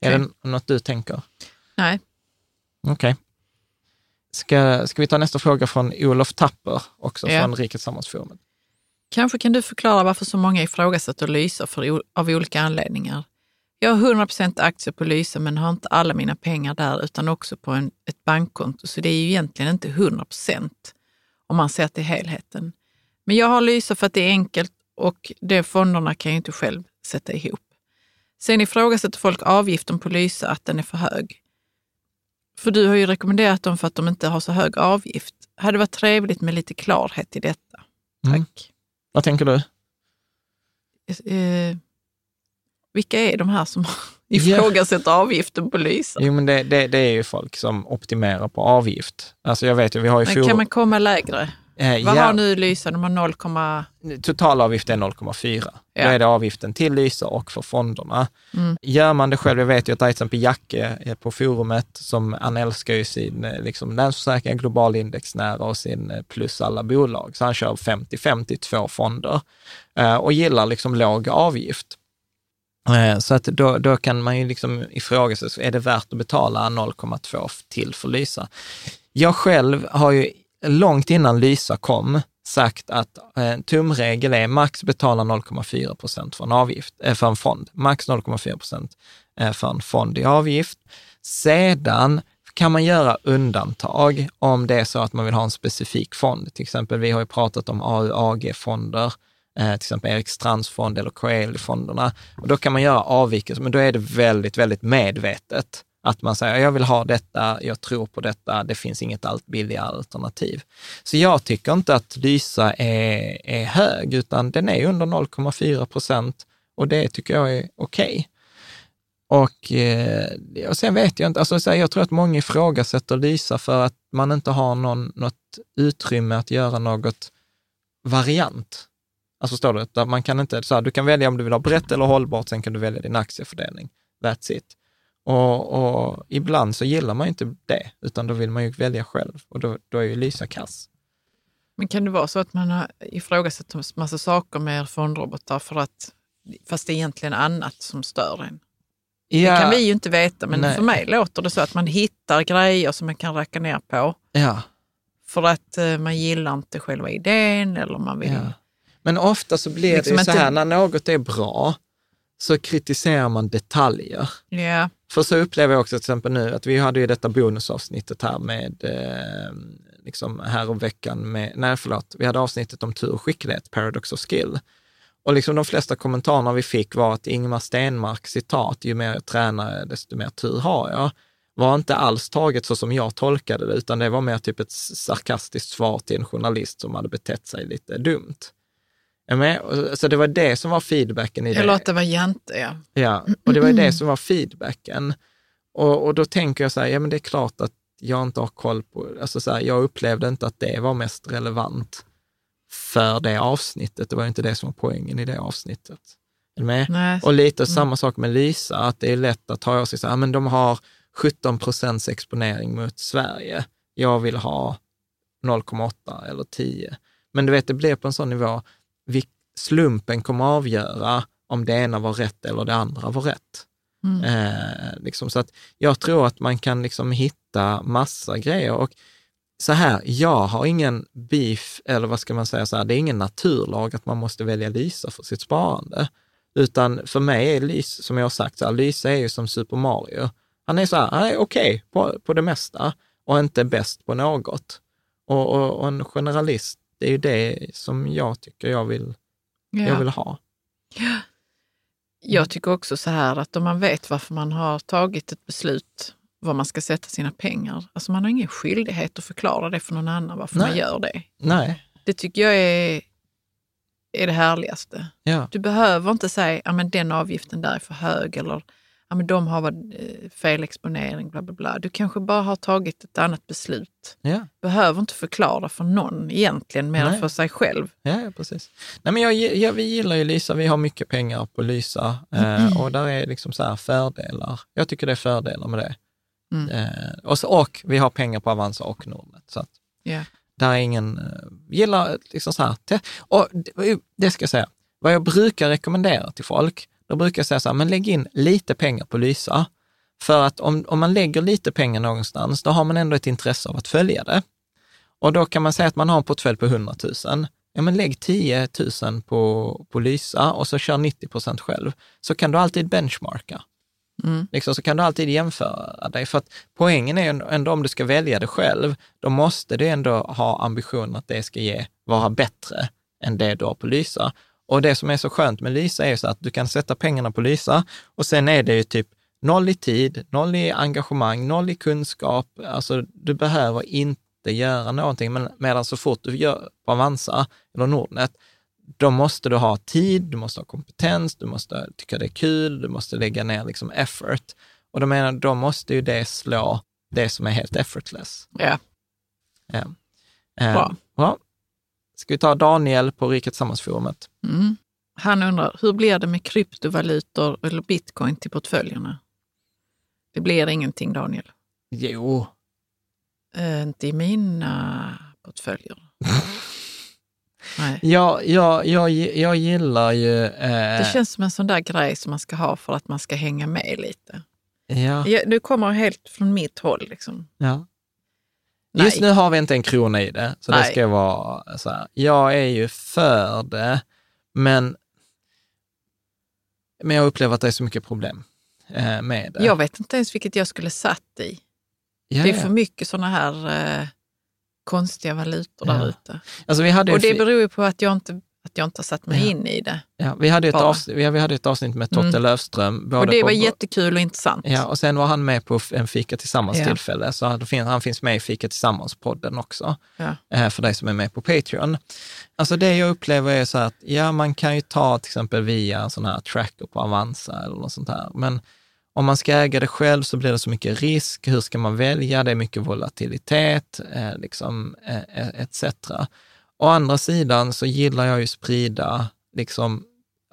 Är Okej. det något du tänker? Nej. Okej. Ska, ska vi ta nästa fråga från Olof Tapper, också Ja. från Rikets Samhällsforumet. Kanske kan du förklara varför så många ifrågasätter Lysa för, av olika anledningar. Jag har 100% aktier på Lysa men har inte alla mina pengar där utan också på en, ett bankkonto. Så det är ju egentligen inte 100% om man ser till helheten. Men jag har Lysa för att det är enkelt och de fonderna kan jag inte själv sätta ihop. Sen ifrågasätter folk avgiften på Lysa, att den är för hög. För du har ju rekommenderat dem för att de inte har så hög avgift. Hade varit trevligt med lite klarhet i detta. Tack. Mm. Vad tänker du? Eh, vilka är de här som (laughs) ifrågasätter yeah. avgiften på Lysa? Jo, men det, det, det, är ju folk som optimerar på avgift. Alltså jag vet ju, vi har ju... Men kan man komma lägre? Eh, Vad ja. har nu Lysa? De har 0, Totalavgift är 0,4. Ja. Då är det avgiften till Lysa och för fonderna. Mm. Gör man det själv, jag vet ju att till exempel Jacke på forumet, som han älskar ju sin eh, liksom, Länsförsäkringar Global Indexnära och sin eh, plus alla bolag. Så han kör 50-50, två fonder eh, och gillar liksom låg avgift. Eh, så att då, då kan man ju liksom ifrågasätta, är det värt att betala 0,2 till för Lysa? Jag själv har ju långt innan Lysa kom sagt att eh, tumregel är max betala 0,4 procent för en avgift, eh, för en fond. Max 0,4 procent eh, för en fond i avgift. Sedan kan man göra undantag om det är så att man vill ha en specifik fond. Till exempel, vi har ju pratat om AUAG-fonder, eh, till exempel Erik Strands fond eller Coeli-fonderna. Och då kan man göra avvikelser, men då är det väldigt, väldigt medvetet. Att man säger, jag vill ha detta, jag tror på detta, det finns inget allt billigare alternativ. Så jag tycker inte att Lysa är, är hög, utan den är under 0,4 procent och det tycker jag är okej. Okay. Och, eh, och sen vet jag inte, alltså, jag tror att många ifrågasätter Lysa för att man inte har någon, något utrymme att göra något variant. Alltså står det, man kan inte, så här, du kan välja om du vill ha brett eller hållbart, sen kan du välja din aktiefördelning. That's it. Och, och, ibland så gillar man inte det, utan då vill man ju välja själv och då, då är ju Lysa kass. Men kan det vara så att man har ifrågasatt massa saker med fondrobotar för att, fast det är egentligen annat som stör en? Ja, det kan vi ju inte veta, men nej. för mig låter det så att man hittar grejer som man kan racka ner på. Ja. För att uh, man gillar inte själva idén eller man vill... Ja. Men ofta så blir liksom det ju så här, inte... när något är bra, så kritiserar man detaljer. Yeah. För så upplever jag också till exempel nu att vi hade ju detta bonusavsnittet här med, eh, liksom här om veckan med, nej förlåt, vi hade avsnittet om tur och skicklighet, Paradox of Skill. Och liksom de flesta kommentarerna vi fick var att Ingmar Stenmark citat, ju mer jag tränar, desto mer tur har jag, var inte alls taget så som jag tolkade det, utan det var mer typ ett sarkastiskt svar till en journalist som hade betett sig lite dumt. Så det var det som var feedbacken i det. Eller att det var jante, ja. Ja, och det var det som var feedbacken. Och, och då tänker jag så här, ja men det är klart att jag inte har koll på, alltså så här, jag upplevde inte att det var mest relevant för det avsnittet. Det var inte det som var poängen i det avsnittet. Med? Och lite mm. samma sak med Lysa, att det är lätt att ta sig så här, men de har 17 procents exponering mot Sverige. Jag vill ha 0,8 eller 10. Men du vet, det blev på en sån nivå, slumpen kommer avgöra om det ena var rätt eller det andra var rätt. Mm. Eh, liksom, så att jag tror att man kan liksom hitta massa grejer. Och så här, jag har ingen beef, eller vad ska man säga, så här, det är ingen naturlag att man måste välja Lysa för sitt sparande. Utan för mig är Lysa, som jag har sagt, så här, Lysa är ju som Super Mario. Han är så här, han är okej okay på, på det mesta och inte bäst på något. Och, och, och en generalist, det är ju det som jag tycker jag vill ja. jag vill ha. Ja. Jag tycker också så här att om man vet varför man har tagit ett beslut var man ska sätta sina pengar. Alltså man har ingen skyldighet att förklara det för någon annan varför Nej. man gör det. Nej. Det tycker jag är, är det härligaste. Ja. Du behöver inte säga att den avgiften där är för hög eller ja, men de har varit eh, fel exponering, bla bla bla. Du kanske bara har tagit ett annat beslut. Ja. Behöver inte förklara för någon egentligen, mer än för sig själv. Ja, precis. Nej, men jag, jag, vi gillar ju Lysa, vi har mycket pengar på Lysa eh, och där är liksom så här fördelar. Jag tycker det är fördelar med det. Mm. Eh, och, så, och vi har pengar på Avanza och Nordnet. Så att yeah. där är ingen, eh, gillar liksom så här. Och det ska jag säga, vad jag brukar rekommendera till folk, då brukar jag säga så här, men lägg in lite pengar på Lysa. För att om, om man lägger lite pengar någonstans, då har man ändå ett intresse av att följa det. Och då kan man säga att man har en portfölj på 100 000. ja men lägg 10 000 på, på Lysa och så kör 90 procent själv. Så kan du alltid benchmarka. Mm. Liksom, så kan du alltid jämföra dig. För att poängen är ju ändå om du ska välja det själv, då måste du ändå ha ambitionen att det ska ge, vara bättre än det du har på Lysa. Och det som är så skönt med Lysa är ju så att du kan sätta pengarna på Lysa och sen är det ju typ noll i tid, noll i engagemang, noll i kunskap. Alltså du behöver inte göra någonting, men medan så fort du gör på Avanza eller Nordnet, då måste du ha tid, du måste ha kompetens, du måste tycka det är kul, du måste lägga ner liksom effort. Och då menar då måste ju det slå det som är helt effortless. Ja. Ja. Eh, Bra. bra. Ska vi ta Daniel på Rikets Samhällsforumet? Mm. Han undrar, hur blir det med kryptovalutor eller bitcoin till portföljerna? Det blir ingenting, Daniel. Jo, Eh, inte i mina portföljer. (laughs) Nej. jag, jag, jag, jag gillar ju... Eh, Det känns som en sån där grej som man ska ha för att man ska hänga med lite. ja, Ja, Du kommer helt från mitt håll. Liksom. ja. Just nu har vi inte en krona i det, så det Nej. ska vara så här. Jag är ju för det, men, men jag upplever att det är så mycket problem eh, med det. Jag vet inte ens vilket jag skulle satt i. ja, Det är ja. för mycket såna här eh, konstiga valutor Ja. där ute. Alltså, vi hade ju Och det beror ju på att jag inte, att jag inte har satt mig Ja. in i det. ja, vi, hade ett avsnitt, vi hade ett avsnitt med Totte Mm. Löfström. Och det på- var jättekul och intressant. Ja, och sen var han med på en Fika Tillsammans Ja. tillfälle, så han finns, han finns med i Fika Tillsammans-podden också, Ja. eh, för dig som är med på Patreon. Alltså det jag upplever är så att, ja, man kan ju ta till exempel via en sån här tracker på Avanza eller något sånt här, men om man ska äga det själv så blir det så mycket risk. Hur ska man välja? Det är mycket volatilitet, eh, liksom, eh, eh, etc. Å andra sidan så gillar jag ju sprida liksom,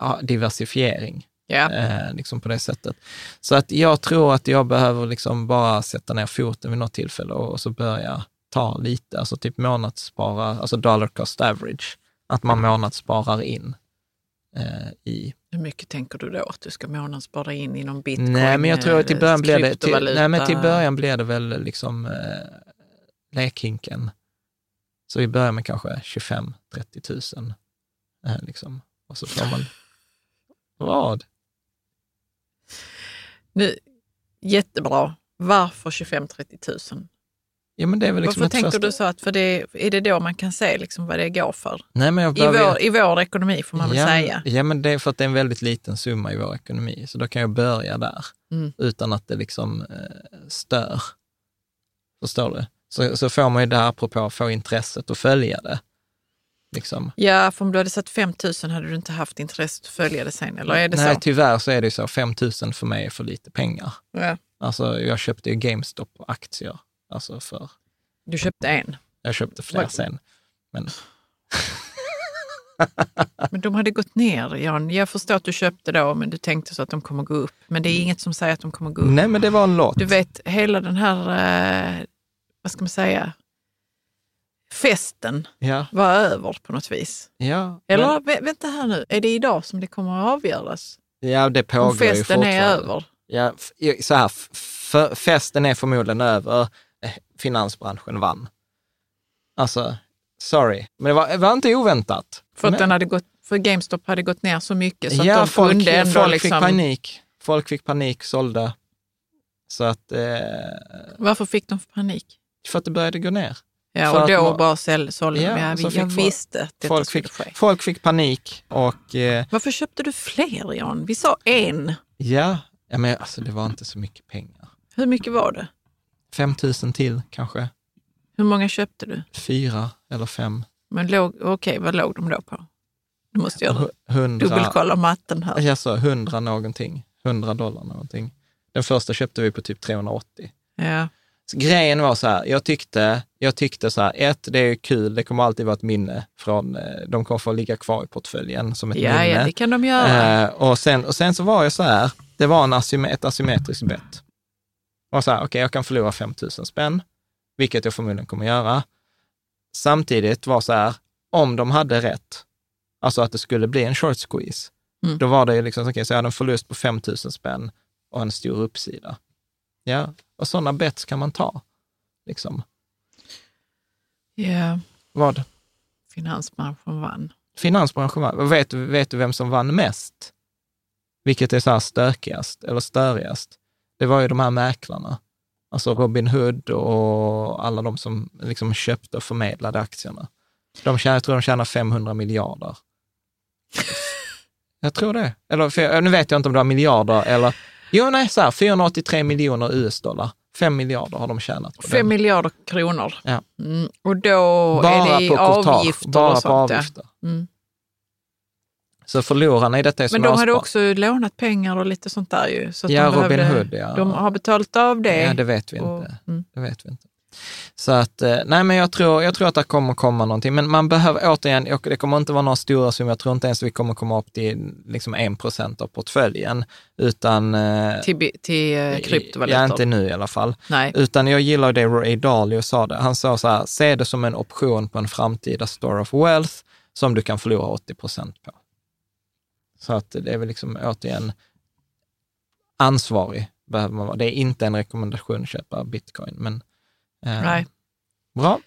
ja, diversifiering Ja. eh, liksom på det sättet. Så att jag tror att jag behöver liksom bara sätta ner foten vid något tillfälle och, och så börja ta lite, alltså typ månadsspara, alltså dollar cost average, att man månadssparar in eh, i... Hur mycket tänker du då att du ska månadsspara in inom bitcoin? nej, men jag tror att till eh, början blir det, till, nej, men till början blir det väl liksom eh, lekhinken. Så vi börjar med kanske 25-30 000, eh, liksom. Och så får man... (laughs) Vad? Nu, jättebra. Varför 25-30 000? Ja, men det är väl liksom Varför tänker första- du så? Att för det, är det då man kan se liksom vad det går för? Nej, men jag I behöver- vår, I vår ekonomi får man väl ja, säga. Ja, men det är för att det är en väldigt liten summa i vår ekonomi, så då kan jag börja där Mm. utan att det liksom eh, stör. Förstår du? Så, så får man ju det apropå få intresset att följa det. Liksom. Ja, för om du hade satt 5 000 hade du inte haft intresse att följa det sen, eller är det Nej, så? tyvärr så är det ju så. 5 000 för mig är för lite pengar. Ja. Alltså, jag köpte ju GameStop-aktier. Alltså för, Du köpte en, jag köpte fler Vad- sen. Men (laughs) men de hade gått ner, Jan. Jag förstår att du köpte då, men du tänkte så att de kommer gå upp. Men det är inget som säger att de kommer gå upp. nej, men det var en låt. Du vet, hela den här, eh, vad ska man säga, festen Ja, var över på något vis. ja. Eller men, vä- vänta här nu, är det idag som det kommer att avgöras? ja, det pågår Om ju festen fortfarande. är över? Ja, så här, för, festen är förmodligen över. Eh, Finansbranschen vann. Alltså, sorry. Men det var, det var inte oväntat. För att den hade gått, för GameStop hade gått ner så mycket så ja, att de folk, kunde ändå folk liksom... fick panik. Folk fick panik, sålde. Så att, eh, Varför fick de panik? För att det började gå ner. Ja, och då må- bara sålde Ja, de. Ja, så jag folk- visste att detta Folk skulle fick, ske. folk fick panik och eh, Varför köpte du fler, Jan? Vi sa en. ja, ja men alltså, det var inte så mycket pengar. Hur mycket var det? 5 000 till kanske, Hur många köpte du? fyra eller fem. Men låg, okej, vad låg de då på? Du måste göra Hu- Hundra, dubbelkolla matten här. Jag sa 100 någonting, 100 dollar någonting. Den första köpte vi på typ 380. Ja. Så grejen var så här, jag tyckte, jag tyckte så här, ett, det är kul, det kommer alltid vara ett minne från, eh, de kommer få ligga kvar i portföljen som ett Ja, minne. ja, det kan de göra. Eh, och, sen, och sen så var jag så här, det var en asym ett asymmetriskt bett. Och så här, okej, jag kan förlora 5 000 spänn, vilket jag förmodligen kommer göra. Samtidigt var så här, om de hade rätt, alltså att det skulle bli en short squeeze, Mm. då var det ju liksom, okej, så jag hade en förlust på 5 000 spänn och en stor uppsida. Ja, och sådana bets kan man ta. Liksom. Ja. Vad? finansbranschen vann. Finansbranschen vann. Vet, vet du vem som vann mest? Vilket är så här stökigast eller störigast? Det var ju de här mäklarna. Alltså Robin Hood och alla de som liksom köpte och förmedlade aktierna. De tjänar, jag tror de tjänar 500 miljarder. (laughs) Jag tror det. Eller, för, nu vet jag inte om det var miljarder eller... Jo, nej, så här, 483 miljoner US-dollar. 5 miljarder har de tjänat på Fem den. miljarder kronor. Ja. Mm. Och då Bara är det på avgifter bara och sånt. ja. avgifter. Mm. Så förlorarna i detta är som Men de hade också lånat pengar och lite sånt där ju. Så Ja, de Robin behövde- Hood, ja. De har betalt av det. Ja, det vet vi och- inte. mm. Det vet vi inte. Så att, eh, nej men jag tror, jag tror att det kommer komma någonting. Men man behöver återigen, och det kommer inte vara några stora summor, jag tror inte ens vi kommer komma upp till liksom 1 procent av portföljen. Utan, eh, Till, till eh, kryptovalutor. ja, inte nu i alla fall. Nej. Utan jag gillar det Ray Dalio sa det. Han sa så här, se det som en option på en framtida store of wealth som du kan förlora 80 procent på. Så att det är väl liksom återigen ansvarig behöver man vara. Det är inte en rekommendation att köpa bitcoin, men Nej. bra.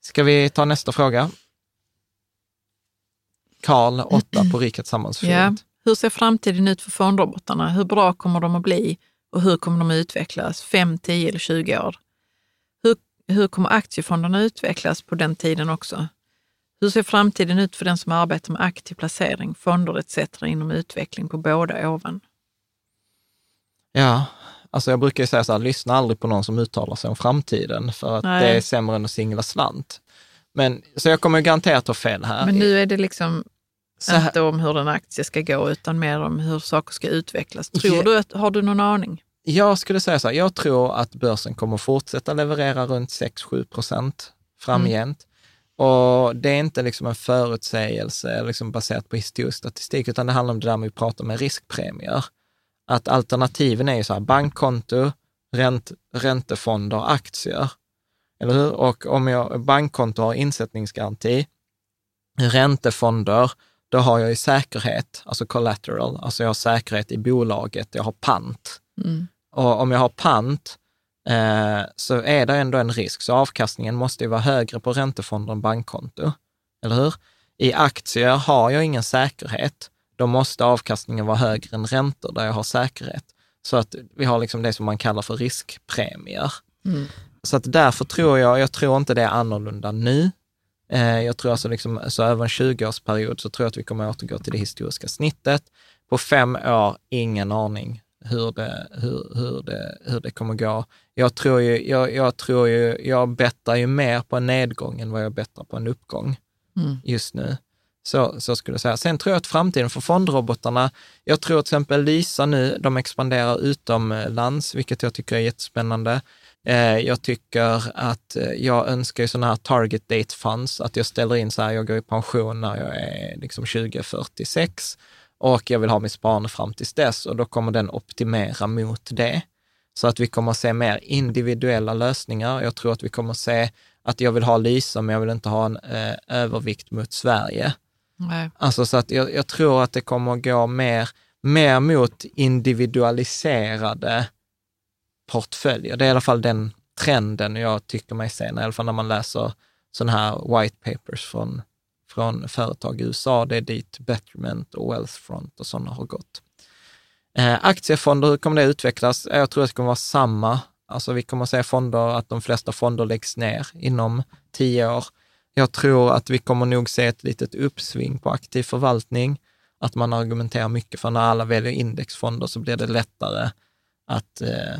Ska vi ta nästa fråga? Karl, 8 på Rikets sammansfond. Ja. Hur ser framtiden ut för fondrobotarna? Hur bra kommer de att bli och hur kommer de att utvecklas 5, 10 eller 20 år? Hur, hur kommer aktiefonderna att utvecklas på den tiden också? Hur ser framtiden ut för den som arbetar med aktiv placering, fonder etc. inom utveckling på båda ovan? Ja, alltså jag brukar ju säga så här, lyssna aldrig på någon som uttalar sig om framtiden, för att Nej. det är sämre än att singla slant. Men, så jag kommer garanterat ha fel här. Men nu är det liksom här, inte om hur en aktie ska gå utan mer om hur saker ska utvecklas. Tror Ja. du att, har du någon aning? Jag skulle säga så här, jag tror att börsen kommer fortsätta leverera runt 6-7 procent framgent. Och det är inte liksom en förutsägelse liksom baserat på historisk statistik, utan det handlar om det där med att vi pratar med riskpremier. Att alternativen är ju så här, bankkonto, ränt, räntefonder, aktier. Eller hur? Och om jag bankkonto har insättningsgaranti, räntefonder, då har jag ju säkerhet, alltså collateral, alltså jag har säkerhet i bolaget, jag har pant. Mm. Och om jag har pant eh, så är det ändå en risk, så avkastningen måste ju vara högre på räntefonder än bankkonto. Eller hur? I aktier har jag ingen säkerhet, då måste avkastningen vara högre än räntor där jag har säkerhet. Så att vi har liksom det som man kallar för riskpremier. Mm. Så att därför tror jag, jag tror inte det är annorlunda nu. Eh, jag tror alltså liksom, så över en 20-årsperiod så tror jag att vi kommer att återgå till det historiska snittet. På fem år, ingen aning hur det, hur, hur det, hur det kommer gå. Jag tror ju, jag, jag tror ju, jag bettar ju mer på en nedgång än vad jag bettar på en uppgång Mm. just nu. Så, så skulle jag säga. Sen tror jag att framtiden för fondrobotarna, jag tror till exempel Lysa nu, de expanderar utomlands, vilket jag tycker är jättespännande. Eh, jag tycker att eh, jag önskar ju sådana här target date funds, att jag ställer in så här, jag går i pension när jag är liksom 2046 och jag vill ha mitt sparande fram tills dess och då kommer den optimera mot det. Så att vi kommer att se mer individuella lösningar. Jag tror att vi kommer att se att jag vill ha Lysa, men jag vill inte ha en eh, övervikt mot Sverige. Nej. Alltså så att jag, jag tror att det kommer att gå mer, mer mot individualiserade portföljer. Det är i alla fall den trenden jag tycker mig se, i alla fall när man läser sådana här white papers från, från företag i USA. Det är dit Betterment och Wealthfront och sådana har gått. Eh, aktiefonder, hur kommer det utvecklas? Jag tror att det kommer vara samma. Alltså vi kommer att se fonder, att de flesta fonder läggs ner inom tio år. Jag tror att vi kommer nog se ett litet uppsving på aktiv förvaltning, att man argumenterar mycket för när alla väljer indexfonder så blir det lättare att, eh,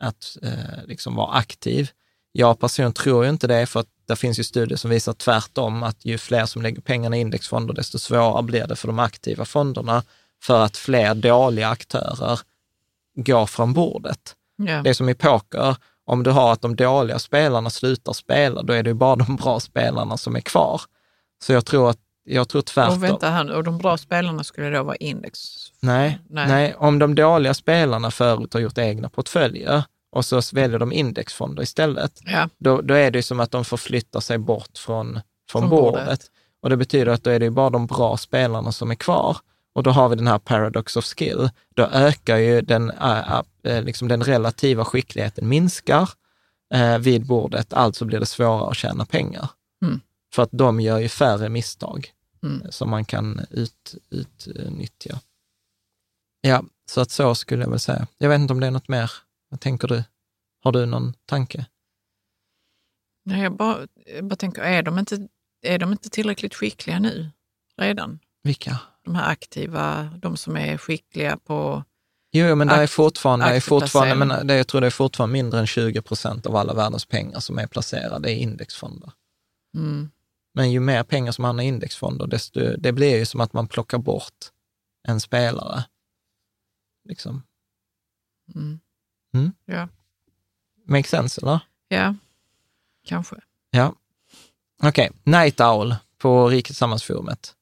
att eh, liksom vara aktiv. Jag personligen tror ju inte det, för att det finns ju studier som visar tvärtom, att ju fler som lägger pengarna i indexfonder, desto svårare blir det för de aktiva fonderna, för att fler dåliga aktörer går från bordet. Ja. Det är som i poker, om du har att de dåliga spelarna slutar spela, då är det ju bara de bra spelarna som är kvar. Så jag tror att jag tror tvärtom. Och vänta här nu, och de bra spelarna skulle då vara index? Nej, Nej. nej. om de dåliga spelarna förut har gjort egna portföljer och så väljer de indexfonder istället, Ja. då, då är det ju som att de förflyttar sig bort från, från, Från bordet. bordet. Och det betyder att då är det ju bara de bra spelarna som är kvar. Och då har vi den här paradox of skill. Då ökar ju den, äh, äh, liksom den relativa skickligheten minskar äh, vid bordet, alltså blir det svårare att tjäna pengar. Mm. För att de gör ju färre misstag Mm. som man kan ut, utnyttja. Ja, så att så skulle jag väl säga. Jag vet inte om det är något mer. Vad tänker du? Har du någon tanke? Nej, jag, bara, jag bara tänker, är de, inte, är de inte tillräckligt skickliga nu redan? Vilka? De här aktiva, de som är skickliga på... Jo, jo, men det är fortfarande, det är fortfarande men det, jag tror det är fortfarande mindre än 20 procent av alla världens pengar som är placerade i indexfonder. Mm, Men ju mer pengar som hamnar i indexfonder, desto, det blir ju som att man plockar bort en spelare. Liksom. mm. Mm. Ja. Make sense, eller? ja, kanske. Ja. Okej, Night Owl på Rikets Sammansforumet.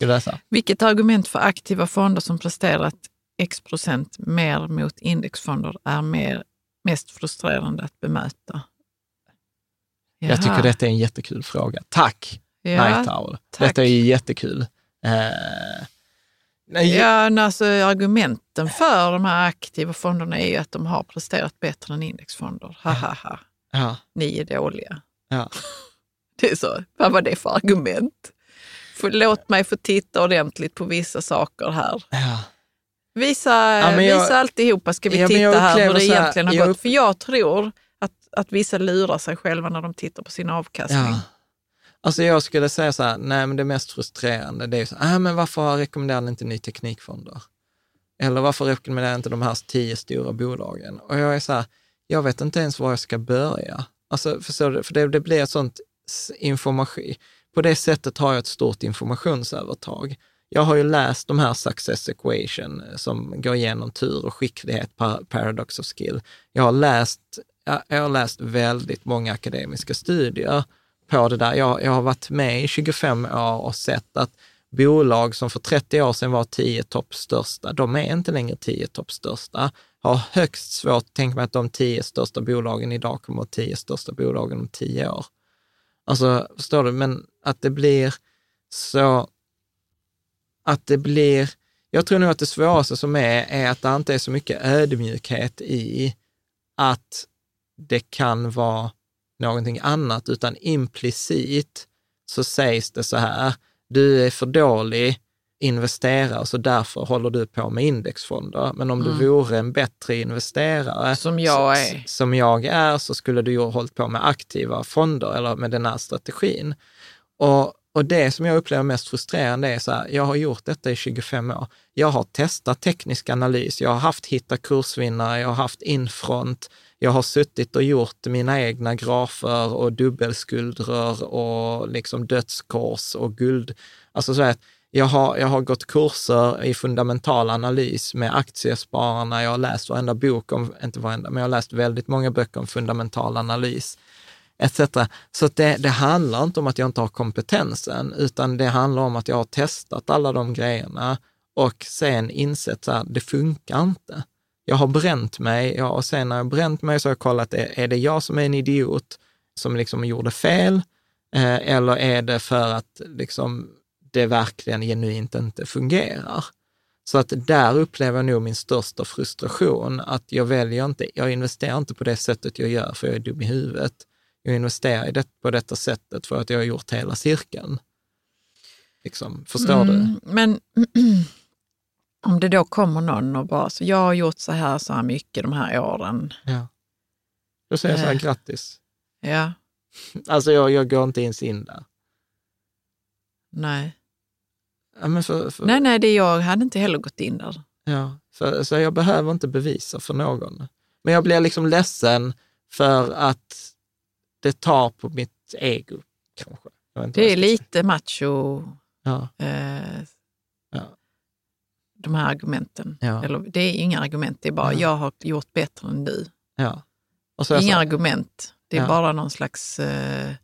Du läsa? Vilket argument för aktiva fonder som presterat x procent mer mot indexfonder är mer, mest frustrerande att bemöta? Jag Jaha. tycker detta är en jättekul fråga. Tack, ja, Night Owl. tack. Detta är jättekul. Eh, nej, Ja, alltså, argumenten för de här aktiva fonderna är ju att de har presterat bättre än indexfonder. Ha, ha, ha. ja, Ni är dåliga. ja. (laughs) Det är så. Vad var det för argument? För, låt mig få titta ordentligt på vissa saker här. ja. Visa, Ja, jag- visa alltihopa ska vi Ja, titta här hur det så här, egentligen har jag gått. För jag tror att, att vissa lurar sig själva när de tittar på sin avkastning. Ja. Alltså jag skulle säga så här, nej men det mest frustrerande det är så här, ah, men varför rekommenderar ni inte ny teknikfonder? Eller varför rekommenderar ni inte de här tio stora bolagen? Och jag är så här, jag vet inte ens var jag ska börja. Alltså, förstår du? För det, det blir ett sånt information. På det sättet har jag ett stort informationsövertag. Jag har ju läst de här Success Equation eh, som går igenom tur och skicklighet, Paradox of Skill. Jag har läst, jag, jag har läst väldigt många akademiska studier på det där. Jag, jag har varit med i 25 år och sett att bolag som för 30 år sedan var 10 topp största, de är inte längre 10 topp största. Har högst svårt att tänka mig att de 10 största bolagen idag kommer att vara 10 största bolagen om 10 år. Alltså, förstår du? Men att det blir så, att det blir, jag tror nog att det svåraste som är, är att det inte är så mycket ödmjukhet i att det kan vara någonting annat, utan implicit så sägs det så här, du är för dålig investerare, så därför håller du på med indexfonder. Men om du vore en bättre investerare, Som jag så- är. som jag är, så skulle du ju ha hållit på med aktiva fonder eller med den här strategin. Och, och det som jag upplever mest frustrerande är så här, jag har gjort detta i 25 år. Jag har testat teknisk analys, jag har haft hitta kursvinnare, jag har haft infront, jag har suttit och gjort mina egna grafer och dubbelskuldror och liksom dödskors och guld. Alltså så här, jag har, jag har gått kurser i fundamental analys med aktiespararna. Jag har läst varenda bok om, inte varenda, men jag har läst väldigt många böcker om fundamental analys etc. Så det, det handlar inte om att jag inte har kompetensen, utan det handlar om att jag har testat alla de grejerna och sen insett att det funkar inte. Jag har bränt mig ja, och sen när jag bränt mig så har jag kollat, är, är det jag som är en idiot som liksom gjorde fel? Eh, eller är det för att liksom, det verkligen genuint inte fungerar? Så att där upplever jag nog min största frustration, att jag väljer inte, jag investerar inte på det sättet jag gör för jag är dum i huvudet. Jag investerar i det, på detta sättet för att jag har gjort hela cirkeln. Liksom, förstår du? Mm, Men (clears throat) om det då kommer någon och bara, så jag har gjort så här, så här mycket de här åren. Ja. Då säger jag så här, Eh. grattis. Ja, (laughs) Alltså jag, jag går inte ens in där. nej. Ja, men för, för, Nej, nej, det jag hade inte heller gått in där. Ja, för, så jag behöver inte bevisa för någon. Men jag blir liksom ledsen för att det tar på mitt ego, kanske. Det är ska säga. lite macho, Ja, eh, ja, de här argumenten. Ja. Eller, det är inga argument, det är bara Ja. jag har gjort bättre än du. så Inga så, argument, det är bara någon slags eh,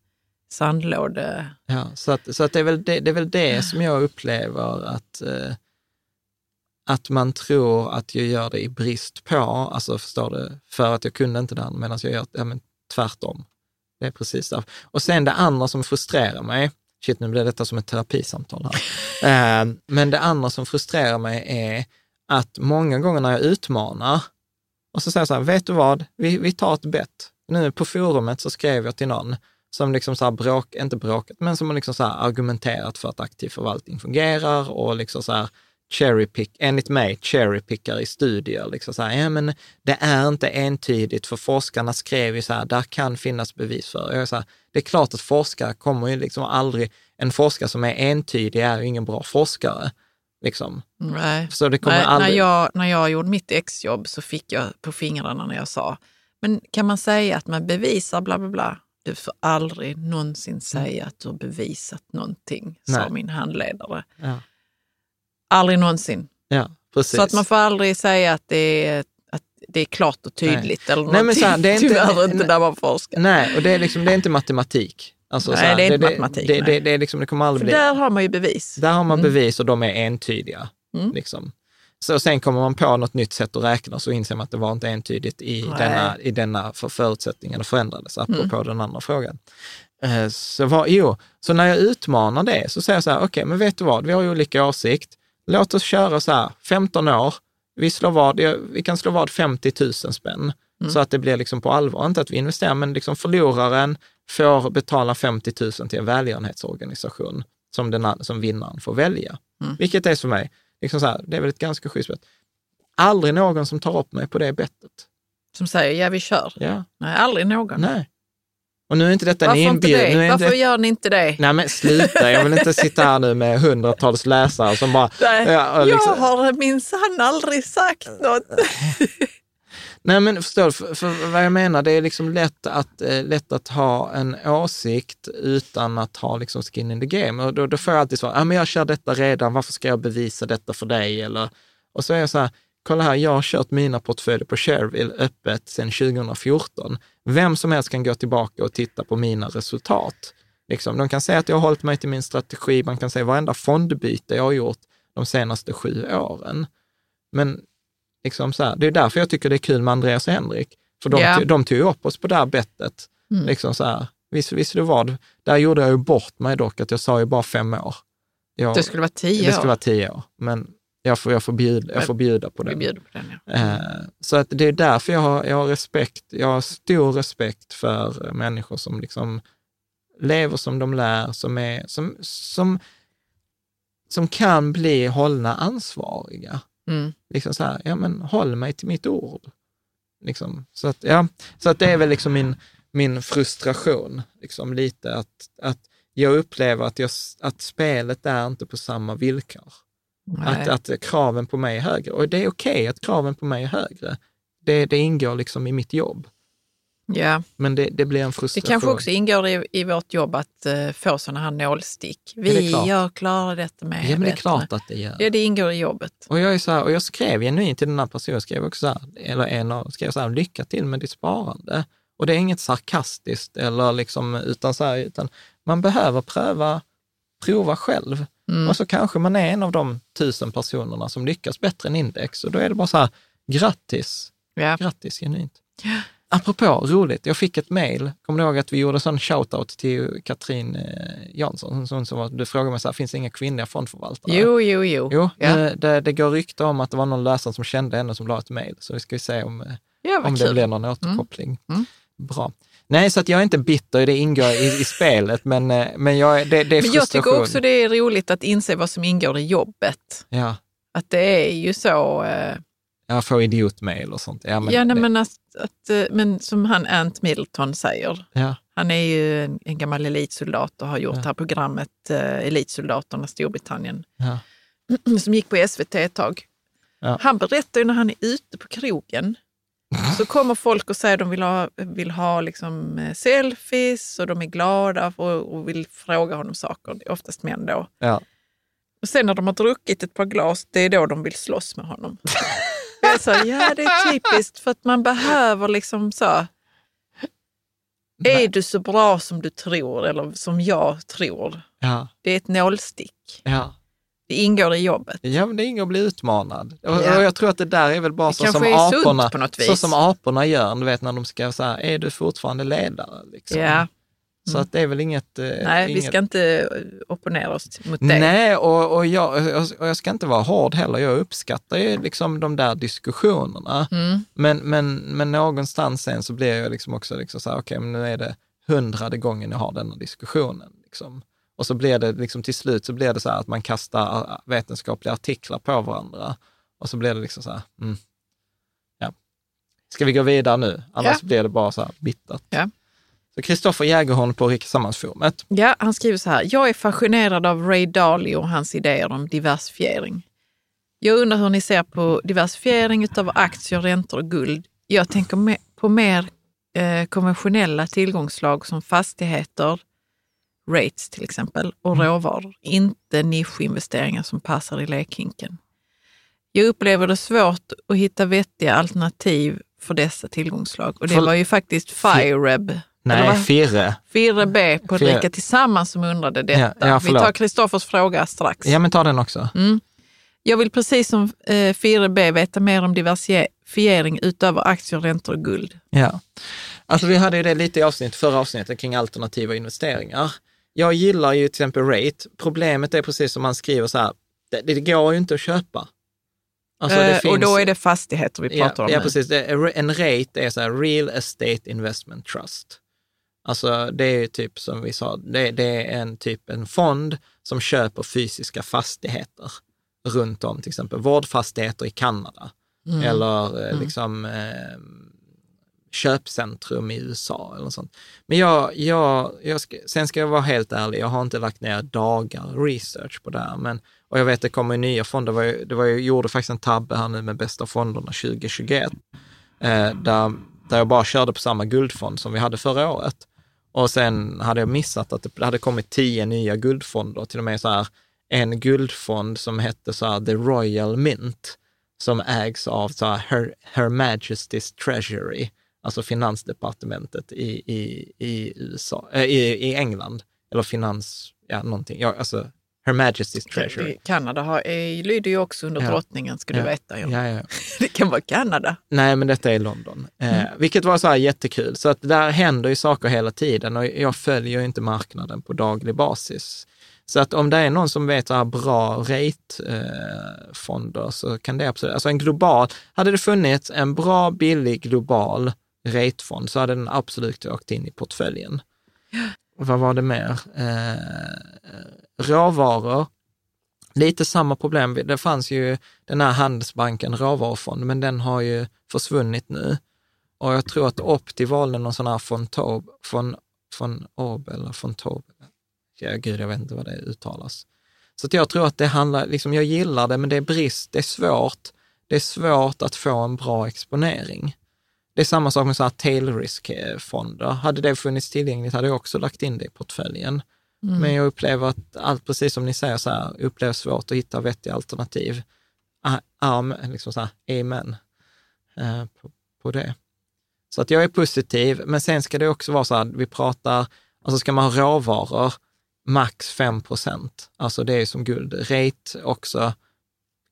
sandlåde... ja, så att, så att det, är väl det, det är väl det som jag upplever att, eh, att man tror att jag gör det i brist på, alltså förstår du, för att jag kunde inte den, medan jag gör ja, men tvärtom. Det är precis det. Och sen det andra som frustrerar mig, shit nu blir detta som ett terapisamtal här, (laughs) eh, men det andra som frustrerar mig är att många gånger när jag utmanar, och så säger jag så här, vet du vad, vi, vi tar ett bett. Nu på forumet så skrev jag till någon, som liksom så här bråk, inte bråkat, men som har liksom så argumenterat för att aktiv förvaltning fungerar och liksom så här cherry pick, enligt mig, cherry pickar i studier. Liksom så här, ja, men det är inte entydigt, för forskarna skrev ju så här, där kan finnas bevis för. Jag är så här, det är klart att forskare kommer ju liksom aldrig, en forskare som är entydig är ju ingen bra forskare. Liksom. Nej. Så det kommer Nej, aldrig... när, jag, när jag gjorde mitt exjobb så fick jag på fingrarna när jag sa, men kan man säga att man bevisar bla bla bla? Du får aldrig någonsin säga att du har bevisat någonting, sa Nej. min handledare. Ja, Aldrig någonsin. ja, precis. Så att man får aldrig säga att det är, det är klart och tydligt eller Nej, men här, det är inte- (laughs) Tyvärr inte nej. när man forskar. Nej, och det är, liksom, det är inte matematik. Alltså, Nej, här, det är inte matematik, Det, nej. det, det, är liksom, det kommer aldrig För bli... där har man ju bevis. Där har man Mm. bevis och de är entydiga. Mm. Liksom. Så sen kommer man på något nytt sätt att räkna så inser man att det var inte entydigt i Nej. denna, i denna för förutsättningen förändrades, apropå Mm. den andra frågan. Eh, Så, var, jo, så när jag utmanar det så säger jag så här, okej, men vet du vad, vi har ju olika åsikt. Låt oss köra så här, 15 år, vi, slår vad, vi kan slå vad 50 000 spänn. Mm. Så att det blir liksom på allvar, inte att vi investerar, men liksom förloraren får betala 50 000 till en välgörenhetsorganisation som, den, som vinnaren får välja. Mm. Vilket är för mig, liksom så här, det är väl ett ganska schysst bett. Aldrig någon som tar upp mig på det bettet. Som säger, ja vi kör. Ja, Nej, aldrig någon. nej. Och nu är inte detta en Varför inte inbjudan. Det? Varför inte, gör ni inte det? nej men sluta, jag vill inte sitta här nu med hundratals läsare som bara, Nej, Ja, liksom- Jag har minsann aldrig sagt något. (laughs) Nej, men förstår för, för vad jag menar, det är liksom lätt att, eh, lätt att ha en åsikt utan att ha liksom skin in the game. Och då, då får jag alltid svara, ah, men jag kör detta redan, varför ska jag bevisa detta för dig? Eller, och så är jag så här, kolla här, jag har kört mina portföljer på Shareville öppet sedan 2014. Vem som helst kan gå tillbaka och titta på mina resultat. Liksom, de kan säga att jag har hållit mig till min strategi, man kan säga varenda fondbyte jag har gjort de senaste sju åren. Men liksom så här, det är därför jag tycker det är kul med Andreas och Henrik. För de, tog- de tog ju upp oss på det här bettet. Mm. Liksom så här, visst, visst det var det. Där gjorde jag ju bort mig dock, att jag sa ju bara fem år. Jag, Det skulle vara tio det skulle år. vara tio år, men jag får, jag får, bjuda, jag får bjuda på det. bjuder på den, ja. Eh, Så att det är därför jag har, jag har respekt, jag har stor respekt för människor som liksom lever som de lär, som, är, som, som, som kan bli hållna ansvariga. Mm. Liksom så här, ja men håll mig till mitt ord. Liksom. Så, att, ja, så att det är väl liksom min, min frustration, liksom lite att, att jag upplever att, jag, att spelet är inte på samma villkor. Att, att kraven på mig är högre. Och det är okej att kraven på mig är högre. Det, det ingår liksom i mitt jobb. Ja. Men det, det blir en Det frustration. kanske också ingår i, i vårt jobb att uh, få sådana här nålstick. det Vi gör klarar detta med Ja, men det är klart att det gör. Ja, det ingår i jobbet. Och jag, är så här, och jag skrev genuint till den här personen, skrev också så här, eller en av skrev så här, lycka till med ditt sparande. Och det är inget sarkastiskt eller liksom, utan så här, utan man behöver pröva, prova själv. Mm. Och så kanske man är en av de tusen personerna som lyckas bättre än index. Och då är det bara så här, grattis, Ja. grattis genuint. Apropå roligt, jag fick ett mejl, kommer du ihåg att vi gjorde sån shoutout till Katrin eh, Jansson, som, som, du frågade mig så här, finns det inga kvinnliga fondförvaltare? Jo, jo, jo. Jo, Ja. det, det, det går rykte om att det var någon läsare som kände henne som la ett mejl, så vi ska se om, eh, Ja, om det blir någon återkoppling. Mm. Bra. Nej, så att jag är inte bitter, det ingår i, i spelet, men, eh, men jag, det, det är Men jag frustration. tycker också det är roligt att inse vad som ingår i jobbet. Ja, Att det är ju så. Jag får idiotmejl och sånt. Ja, men, ja, nej, det, men, att, att, eh, men som han Ant Middleton säger, ja, han är ju en, en gammal elitsoldat och har gjort Ja. det här programmet eh, Elitsoldaterna Storbritannien, ja, (clears throat) som gick på SVT ett tag. Ja. Han berättar ju när han är ute på krogen, så (laughs) kommer folk och säger att de vill ha, vill ha liksom, eh, selfies och de är glada och, och vill fråga honom saker. Oftast män då. ja. Och sen när de har druckit ett par glas, det är då de vill slåss med honom. (laughs) Jag så, ja, det är typiskt för att man behöver liksom så. Är du så bra som du tror eller som jag tror? ja, Det är ett nålstick. ja. Det ingår i jobbet. Ja, men det ingår att bli utmanad. Och, Ja. och jag tror att det där är väl bara Det så som, aporna, så som aporna gör, du vet när de ska säga, är du fortfarande ledare? Liksom. Ja. Så att det är väl inget... eh, Nej, vi inget... ska inte eh, opponera oss mot det. Nej, och, och, jag, och jag ska inte vara hård heller. Jag uppskattar ju liksom de där diskussionerna. Mm. Men, men, men någonstans sen så blir jag liksom också liksom så här, okej, men nu är det hundrade gången jag har denna diskussionen. Liksom. Och så blir det liksom till slut så blir det så här att man kastar vetenskapliga artiklar på varandra. Och så blir det liksom så här, mm, ja. Ska vi gå vidare nu? Annars Ja. blir det bara så här bittert. Ja. Så Kristoffer Jägerholm på Rikessammansforumet. Ja, han skriver så här. Jag är fascinerad av Ray Dalio och hans idéer om diversifiering. Jag undrar hur ni ser på diversifiering av aktier, räntor och guld. Jag tänker på mer eh, konventionella tillgångsslag som fastigheter, rates till exempel, och råvaror. Inte nischinvesteringar som passar i lekhinken. Jag upplever det svårt att hitta vettiga alternativ för dessa tillgångsslag. Och det var ju faktiskt Fireb, Nej, vad? Firre. 4B på Fyra- Dricka Tillsammans som undrade detta. Ja, ja, Vi tar Kristoffers fråga strax. Ja, men ta den också. Mm. Jag vill precis som eh, 4B veta mer om diversifiering utöver aktier, räntor och guld. Ja. Alltså vi hade ju det lite i avsnitt, förra avsnittet kring alternativa investeringar. Jag gillar ju till exempel rate. Problemet är precis som man skriver så här, det, det går ju inte att köpa. Alltså, Eh, och då finns- är det fastigheter vi pratar ja, om Ja, nu. precis. En rate är så här, real estate investment trust. Alltså det är ju typ som vi sa, det, det är en typ en fond som köper fysiska fastigheter runt om, till exempel vårdfastigheter i Kanada Mm. eller eh, liksom eh, köpcentrum i USA eller sånt. Men jag, jag, jag ska, sen ska jag vara helt ärlig, jag har inte lagt ner dagar research på det här, men och jag vet det kommer nya fonder, det var ju, det var jag gjorde faktiskt en tabbe här nu med bästa fonderna 2021, eh, där, där jag bara körde på samma guldfond som vi hade förra året. Och sen hade jag missat att det hade kommit tio nya guldfonder, till och med så här en guldfond som hette så här The Royal Mint, som ägs av så här Her, Her Majesty's Treasury, alltså finansdepartementet i, i, i USA, äh, i, i England, eller finans, ja någonting, ja, alltså Her Majesty's Treasury. Kanada har, lyder ju också under Ja. drottningen, ska du Ja. veta. Ja. Ja, ja. (laughs) Det kan vara Kanada. Nej, men detta är London. Eh, vilket var så här jättekul. Så att där händer ju saker hela tiden och jag följer ju inte marknaden på daglig basis. Så att om det är någon som vet så här bra rate-fonder så kan det absolut, alltså en global, hade det funnits en bra, billig, global ratefond så hade den absolut åkt in i portföljen. Vad var det mer? Eh, råvaror, lite samma problem. Det fanns ju den här Handelsbanken råvarufond, men den har ju försvunnit nu. Och jag tror att Opti valde någon sån här von Taube, von, von Ob eller von Taube. Ja, gud, jag vet inte vad det uttalas. Så att jag tror att det handlar, liksom, jag gillar det, men det är brist, det är svårt. Det är svårt att få en bra exponering. Det är samma sak med så här tail risk-fonder. Hade det funnits tillgängligt hade jag också lagt in det i portföljen. Men jag upplever att allt, precis som ni säger, så här, upplever svårt att hitta vettiga alternativ. Ah, Arm, liksom så här, amen eh, på, på det. Så att jag är positiv, men sen ska det också vara så här, vi pratar, alltså ska man ha råvaror, max 5 procent. Alltså det är som guld. Rate också,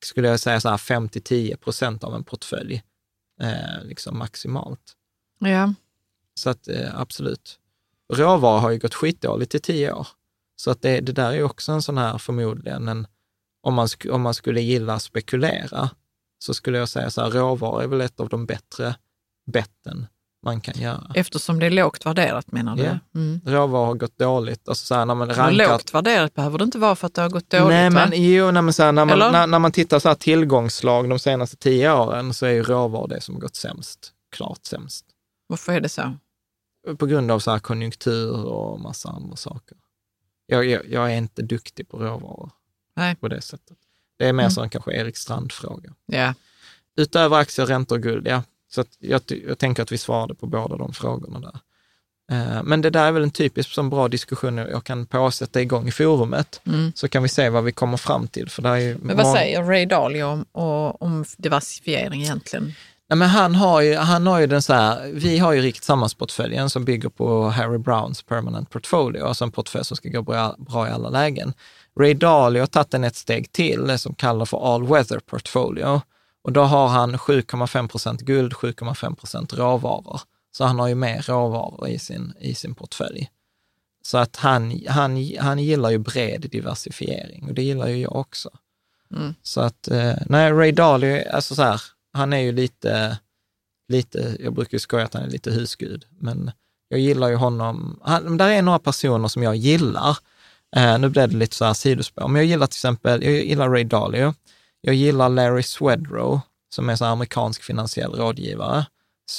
skulle jag säga så här 5-10 procent av en portfölj, eh, liksom maximalt. Ja. Så att eh, absolut. Råvaror har ju gått skitdåligt i tio år. Så att det, det där är ju också en sån här förmodligen, en, om, man, om man skulle gilla spekulera, så skulle jag säga så här, råvaror är väl ett av de bättre betten man kan göra. Eftersom det är lågt värderat menar du? Ja. Mm. Råvaror har gått dåligt, alltså så här, när man rankar... lågt värderat behöver det inte vara för att det har gått dåligt Nej, va? men jo, nej, men så här, när, man, när, när man tittar så här tillgångslag de senaste tio åren så är ju råvaror det som har gått sämst, klart sämst. Varför är det så? på grund av så här konjunktur och massa andra saker. Jag, jag, jag är inte duktig på råvaror Nej. på det sättet. Det är mer Mm. som en kanske Erik Strand-fråga. Ja. Utöver aktier, räntor och guld, ja. Så jag, jag tänker att vi svarade på båda de frågorna där. Eh, Men det där är väl en typisk som bra diskussion jag kan påsätta igång i forumet, Mm. så kan vi se vad vi kommer fram till. För det är Men vad säger Ray Dalio om, om diversifiering egentligen? Nej, men han har ju, han har ju den så här, vi har ju Rikt Sammansportföljen som bygger på Harry Browns Permanent Portfolio, alltså en portfölj som ska gå bra, bra i alla lägen. Ray Dalio har tagit den ett steg till, det som kallar för All Weather Portfolio. Och då har han 7,5 procent guld, 7,5 procent råvaror. Så han har ju mer råvaror i sin, i sin portfölj. Så att han, han, han gillar ju bred diversifiering och det gillar ju jag också. Mm. Så att, eh, nej, Ray Dalio, alltså så här, han är ju lite, lite, jag brukar ju skoja att han är lite husgud, men Jag gillar ju honom. Han, där är några personer som jag gillar. Eh, nu blev det lite så här sidospår, men jag gillar till exempel, jag gillar Ray Dalio. Jag gillar Larry Swedrow, som är så amerikansk finansiell rådgivare.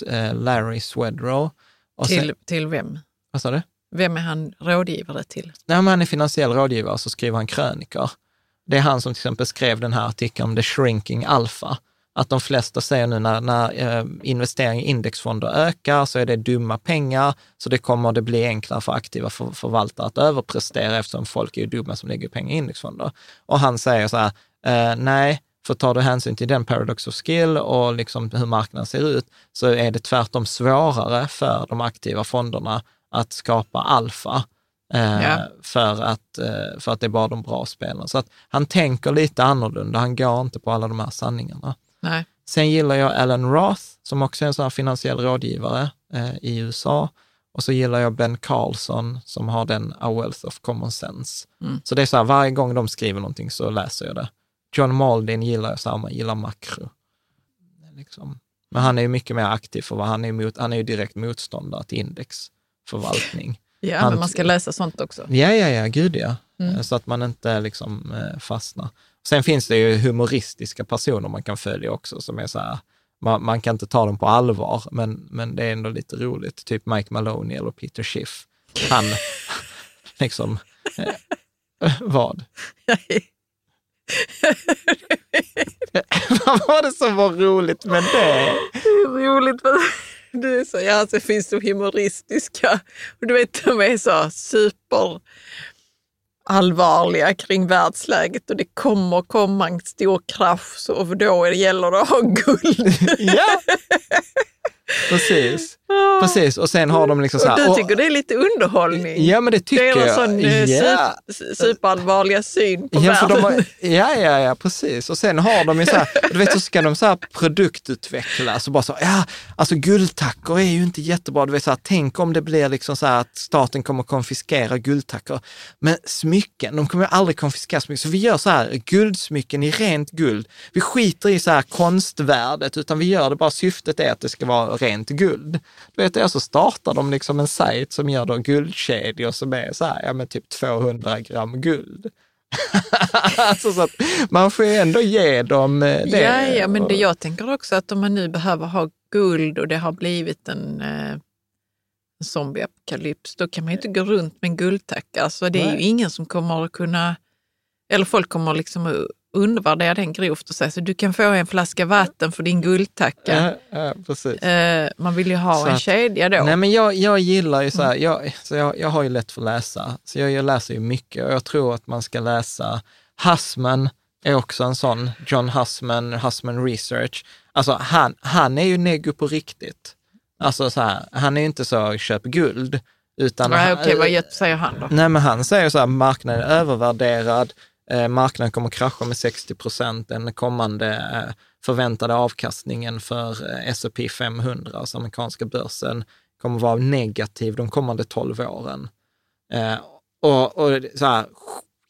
Eh, Larry Swedrow. Och Till, sen, till vem? vad sa du? Vem är han rådgivare till? När man är finansiell rådgivare så skriver han krönikor. Det är han som till exempel skrev den här artikeln om the shrinking alpha. Att de flesta säger nu när, när eh, investering i indexfonder ökar så är det dumma pengar, så det kommer det bli enklare för aktiva för, förvaltare att överprestera eftersom folk är ju dumma som lägger pengar i indexfonder. Och han säger så här, eh, nej, för tar du hänsyn till den paradox of skill och liksom hur marknaden ser ut, så är det tvärtom svårare för de aktiva fonderna att skapa alfa. Eh, Ja. för, att, eh, för att det är bara de bra spelarna. Så att han tänker lite annorlunda, han går inte på alla de här sanningarna. Nej. Sen gillar jag Alan Roth, som också är en sån här finansiell rådgivare eh, i USA. Och så gillar jag Ben Carlson, som har den A Wealth of Common Sense. Mm. Så det är så här, varje gång de skriver någonting så läser jag det. John Maldin gillar jag samma, gillar makro. Liksom. Men han är ju mycket mer aktiv för vad han är, emot, han är ju direkt motståndare till indexförvaltning. Ja, Han- men man ska läsa sånt också. Ja, ja, ja, gud ja. Mm. Eh, Så att man inte liksom eh, fastnar. Sen finns det ju humoristiska personer man kan följa också som är så här, man, man kan inte ta dem på allvar, men, men det är ändå lite roligt. Typ Mike Maloney eller Peter Schiff. Han, (laughs) liksom, eh, vad? (laughs) (laughs) vad var det som var roligt med det? Det är roligt. för (laughs) Du är så, ja, så finns de humoristiska. Och du vet, de är så super allvarliga kring världsläget och det kommer komma en stor krasch och då gäller det att ha guld. Ja, (laughs) precis. Precis, och sen har de liksom så Och här... du och- tycker det är lite underhållning? Ja, men det tycker det är en jag. sån Ja. super, superallvarliga syn på Ja, världen. de har, (laughs) ja, ja, ja, precis. Och sen har de ju så här, (laughs) du vet, så ska de så här produktutveckla, så bara så, ja, alltså guldtackor är ju inte jättebra. Du vet, så här, tänk om det blir liksom så här att staten kommer konfiskera guldtackor. Men smycken, de kommer ju aldrig konfiskera smycken. Så vi gör så här, guldsmycken i rent guld. Vi skiter i så här konstvärdet, utan vi gör det bara, syftet är att det ska vara rent guld. Du vet, och så startar de liksom en sajt som gör då guldkedjor som är så här, ja men typ 200 gram guld. (laughs) alltså så att man får ju ändå ge dem eh, det. Ja, ja, men det, jag tänker också att om man nu behöver ha guld och det har blivit en, eh, zombieapokalyps, då kan man ju inte gå runt med en guldtacka. Alltså, det är ju Nej. ingen som kommer att kunna, eller folk kommer liksom att undervärdera den grovt och säga så du kan få en flaska vatten för din guldtacka. Ja, ja. Eh, man vill ju ha Så en att- kedja då. Nej, men jag, jag gillar ju så här, jag, så jag, jag har ju lätt för att läsa, så jag, jag läser ju mycket och jag tror att man ska läsa Hussman är också en sån, John Hussman, Hussman Research. Alltså han, han är ju nego på riktigt. Alltså så här, han är ju inte så köp guld, utan Nej, han- okej, vad säger han då? Nej, men han säger så här, marknaden är övervärderad, eh, marknaden kommer krascha med 60 procent, den kommande eh, förväntade avkastningen för eh, S&P 500, alltså amerikanska börsen, kommer vara negativ de kommande 12 åren. Eh, och, och så här,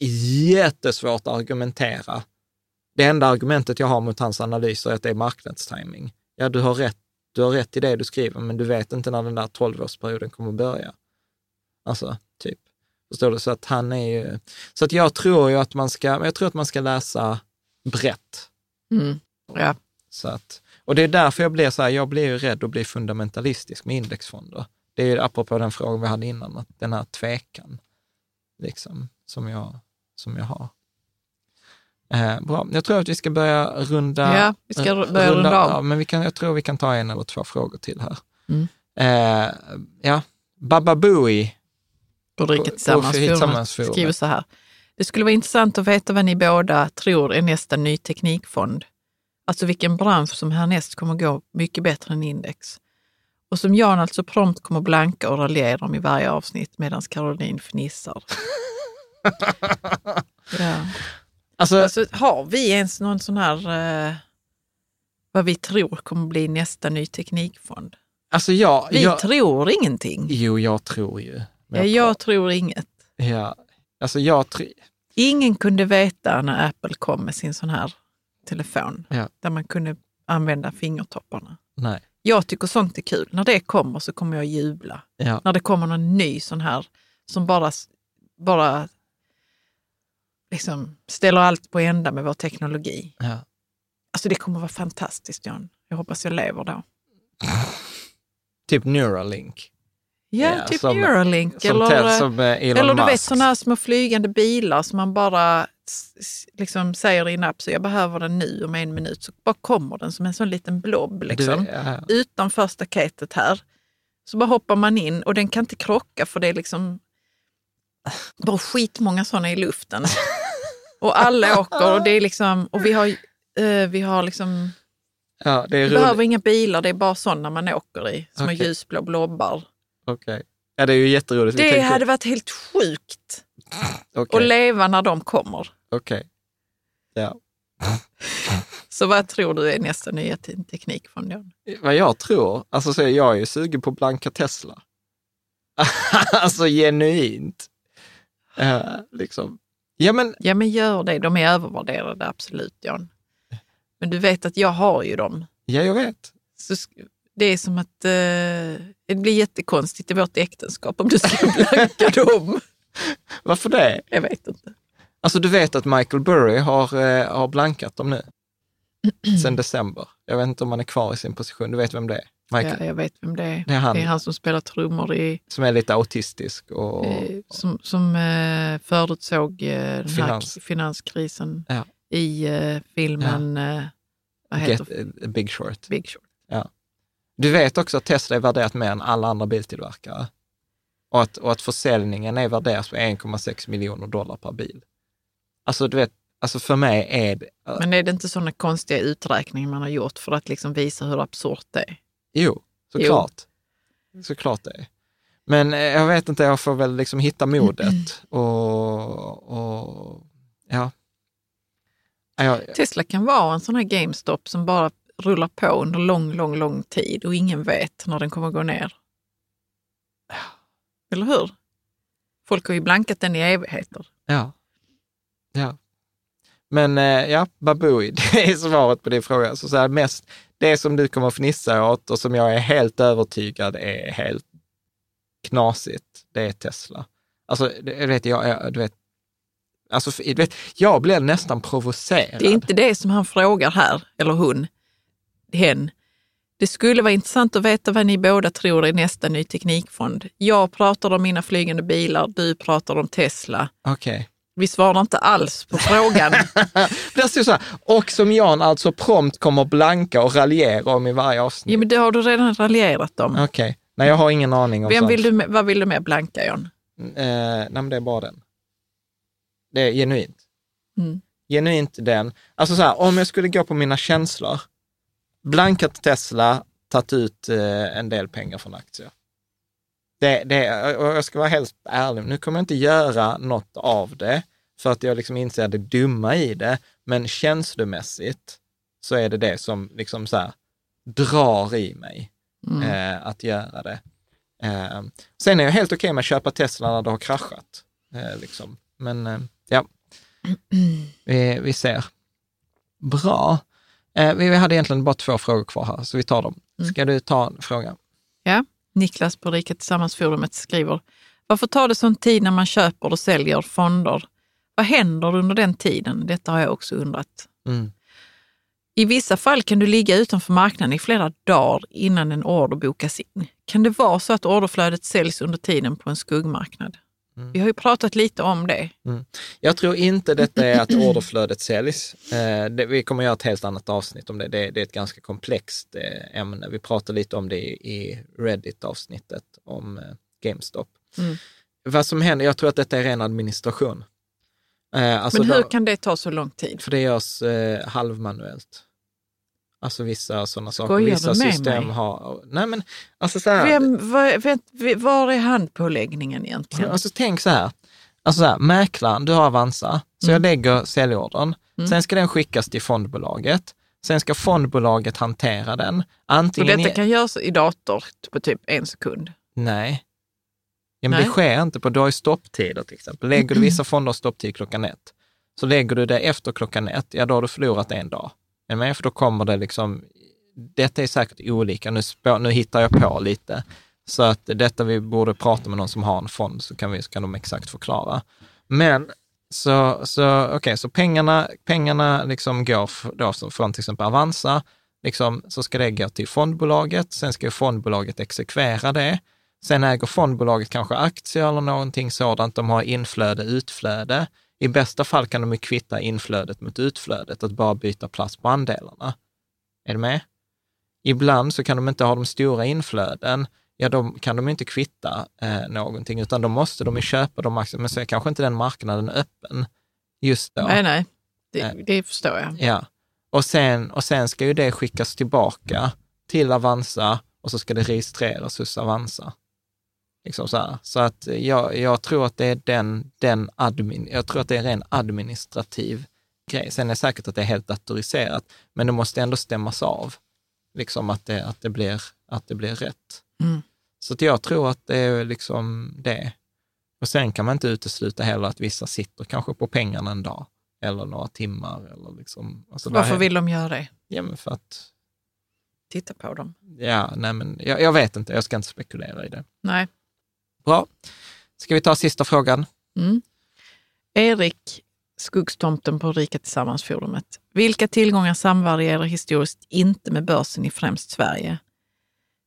jättesvårt att argumentera. Det enda argumentet jag har mot hans analyser är att det är marknadstiming. Ja, du har rätt, du har rätt i det du skriver, men du vet inte när den där 12-årsperioden kommer att börja. Alltså. Förstår du? Så att han är ju... Så att jag tror ju att man ska, jag tror att man ska läsa brett. Mm. Ja. Så att, och det är därför jag blir så här, jag blir ju rädd att bli fundamentalistisk med indexfonder. Det är ju apropå den frågan vi hade innan, att den här tvekan, liksom, som jag, som jag har. Eh, bra, jag tror att vi ska börja runda Ja, vi ska börja runda av. Ja, men vi kan, jag tror vi kan ta en eller två frågor till här. Mm. Eh, ja, Baba Riket på Tillsammans Tillsammans forum. skriver så här. Det skulle vara intressant att veta vad ni båda tror är nästa ny teknikfond. Alltså vilken bransch som härnäst kommer gå mycket bättre än index. Och som Jan alltså prompt kommer blanka och raljera om i varje avsnitt medan Caroline fnissar. (laughs) ja. alltså, Alltså, har vi ens någon sån här, eh, vad vi tror kommer bli nästa ny teknikfond? alltså jag, Vi jag, tror ingenting. jo, jag tror ju. Ja, jag tror inget. Ja, alltså jag tror, Ingen kunde veta när Apple kom med sin sån här telefon Ja. där man kunde använda fingertopparna. nej. Jag tycker sånt är kul. När det kommer så kommer jag jubla. Ja. När det kommer någon ny sån här som bara, bara liksom ställer allt på ända med vår teknologi. Ja. Alltså det kommer vara fantastiskt John. Jag hoppas jag lever då. (laughs) Typ Neuralink. Ja, Ja, typ som- Neuralink. Som, eller, Ted- som eh, eller du vet sådana här små flygande bilar som man bara liksom säger i en app, så jag behöver den nu om en minut. Så bara kommer den som en sån liten blob liksom. Du, ja. utanför staketet här. Så bara hoppar man in och den kan inte krocka för det är liksom bara skitmånga sådana i luften. (laughs) och alla åker och det är liksom, och vi har, eh, vi har liksom, ja, det är vi behöver inga bilar, det är bara sådana man åker i, som Okej. är ljusblå blobbar. Okej. Ja, det är ju jätteroligt. Det hade varit helt sjukt Okej, att leva när de kommer. okej. Ja. Så vad tror du är nästa nya te- teknik från dem? Vad jag tror, alltså så är jag ju sugen på blanka Tesla. (laughs) alltså genuint. Eh, liksom. Ja, men Ja men gör det, de är övervärderade absolut Jan. Men du vet att jag har ju dem. ja, jag vet. Så det är som att eh, det blir jättekonstigt i vårt äktenskap om du ska blanka dem. (laughs) Varför det? Jag vet inte. Alltså du vet att Michael Burry har, eh, har blankat dem nu. (clears throat) Sen december. Jag vet inte om han är kvar i sin position. Du vet vem det är? Michael, Ja, jag vet vem det är. Det är han. Det är han som spelar trummor i, som är lite autistisk och... eh, som, som eh, förutsåg eh, Finans. finanskrisen Ja. i eh, filmen eh, vad heter Get, eh, Big Short. Big Short. Du vet också att Tesla är värderat mer än alla andra biltillverkare. Och att, och att försäljningen är värderat på 1,6 miljoner dollar per bil. Alltså du vet, alltså för mig är det... Men är det inte sådana konstiga uträkningar man har gjort för att liksom visa hur absurt det är? Jo, såklart. Såklart det är. Men eh, jag vet inte, jag får väl liksom hitta modet (clears throat) och, och. Ja, Jag, Tesla kan vara en sån här GameStop som bara rullar på under lång, lång, lång tid och ingen vet när den kommer gå ner. Eller hur? Folk har ju blankat den i evigheter. ja. ja. Men eh, ja, Babui, (laughs) det är svaret på din fråga. Så, så här, mest, det som du kommer att fnissa åt och som jag är helt övertygad är helt knasigt, det är Tesla. Alltså, jag vet, jag, jag, du vet, alltså, du vet, jag blir nästan provocerad. Det är inte det som han frågar här, eller hon, hen. Det skulle vara intressant att veta vad ni båda tror är nästa ny teknikfond. Jag pratar om mina flygande bilar, du pratar om Tesla. Okej. Vi svarar inte alls på frågan. (laughs) Det står så här, och som Jan alltså prompt kommer blanka och raljera om i varje avsnitt. ja, men det har du redan raljerat om. Okej, nej jag har ingen aning om Vem sånt. vill du, med- vad vill du mer blanka, John? Eh, nej men det är bara den. Det är genuint. Mm. Genuint den. Alltså så här, om jag skulle gå på mina känslor, blankat Tesla, tagit ut eh, en del pengar från aktier. Det, det, jag ska vara helt ärlig, nu kommer jag inte göra något av det, för att jag liksom inser det dumma i det, men känslomässigt så är det det som liksom så här, drar i mig Mm. eh, att göra det. Eh, sen är jag helt okej med att köpa Tesla när det har kraschat. Eh, liksom. Men eh, ja, (clears throat) vi, vi ser. Bra. Eh, vi, hade egentligen bara två frågor kvar här, så vi tar dem. Ska du ta en fråga? Ja, Niklas på Rika Tillsammans-forumet skriver, varför tar det sån tid när man köper och säljer fonder? Vad händer under den tiden? Detta har jag också undrat. Mm. I vissa fall kan du ligga utanför marknaden i flera dagar innan en order bokas in. Kan det vara så att orderflödet säljs under tiden på en skuggmarknad? Vi har ju pratat lite om det. Jag tror inte detta är att orderflödet säljs. Eh, det, vi kommer göra ett helt annat avsnitt om det. Det, det är ett ganska komplext eh, ämne. Vi pratade lite om det i, i Reddit-avsnittet om eh, GameStop. Mm. Vad som händer, jag tror att detta är ren administration. Eh, alltså Men hur då- kan det ta så lång tid? För det görs eh, halvmanuellt. Alltså vissa sådana saker. Skojar Vissa system mig? har... Nej men, alltså så här. Vem, var, vet, var är handpåläggningen egentligen? Alltså tänk så här. Alltså så här, mäklaren, du har Avanza, så jag lägger säljordern. Sen ska den skickas till fondbolaget. Sen ska fondbolaget hantera den. Antingen... detta i- kan göras i dator på typ en sekund? Nej. Ja, men Nej. det sker inte på, du har ju stopptider till exempel. Lägger du vissa (clears throat) fonder stopptid klockan ett, så lägger du det efter klockan ett, ja då har du förlorat en dag. Är med? För då kommer det liksom, detta är säkert olika, nu, spå, nu hittar jag på lite. Så att detta vi borde prata med någon som har en fond, så kan, vi, så kan de exakt förklara. Men så, så okej, okay, så pengarna, pengarna liksom går då från till exempel Avanza, liksom, så ska det gå till fondbolaget, sen ska fondbolaget exekvera det. Sen äger fondbolaget kanske aktier eller någonting sådant, de har inflöde, utflöde. I bästa fall kan de ju kvitta inflödet mot utflödet, att bara byta plats på andelarna. Är du med? Ibland så kan de inte ha de stora inflöden, ja då kan de inte kvitta eh, någonting, utan då måste de ju köpa de aktierna, men så är kanske inte den marknaden öppen just då. Nej, nej, det, eh, det förstår jag. Ja, och sen, och sen ska ju det skickas tillbaka till Avanza och så ska det registreras hos Avanza. Liksom så, så att jag, jag tror att det är den, den admin, jag tror att det är en administrativ grej. Sen är det säkert att det är helt datoriserat, men det måste ändå stämmas av, liksom att det, att det, blir, att det blir rätt. Mm. Så att jag tror att det är liksom det. Och sen kan man inte utesluta heller att vissa sitter kanske på pengarna en dag eller några timmar. Eller liksom, alltså Varför vill de göra det? Ja, men för att... Titta på dem? Ja, nej men jag, jag vet inte, jag ska inte spekulera i det. Nej. Bra. Ska vi ta sista frågan? Mm. Erik, Skuggstomten på Rika Tillsammans-forumet. Vilka tillgångar samvarierar historiskt inte med börsen i främst Sverige?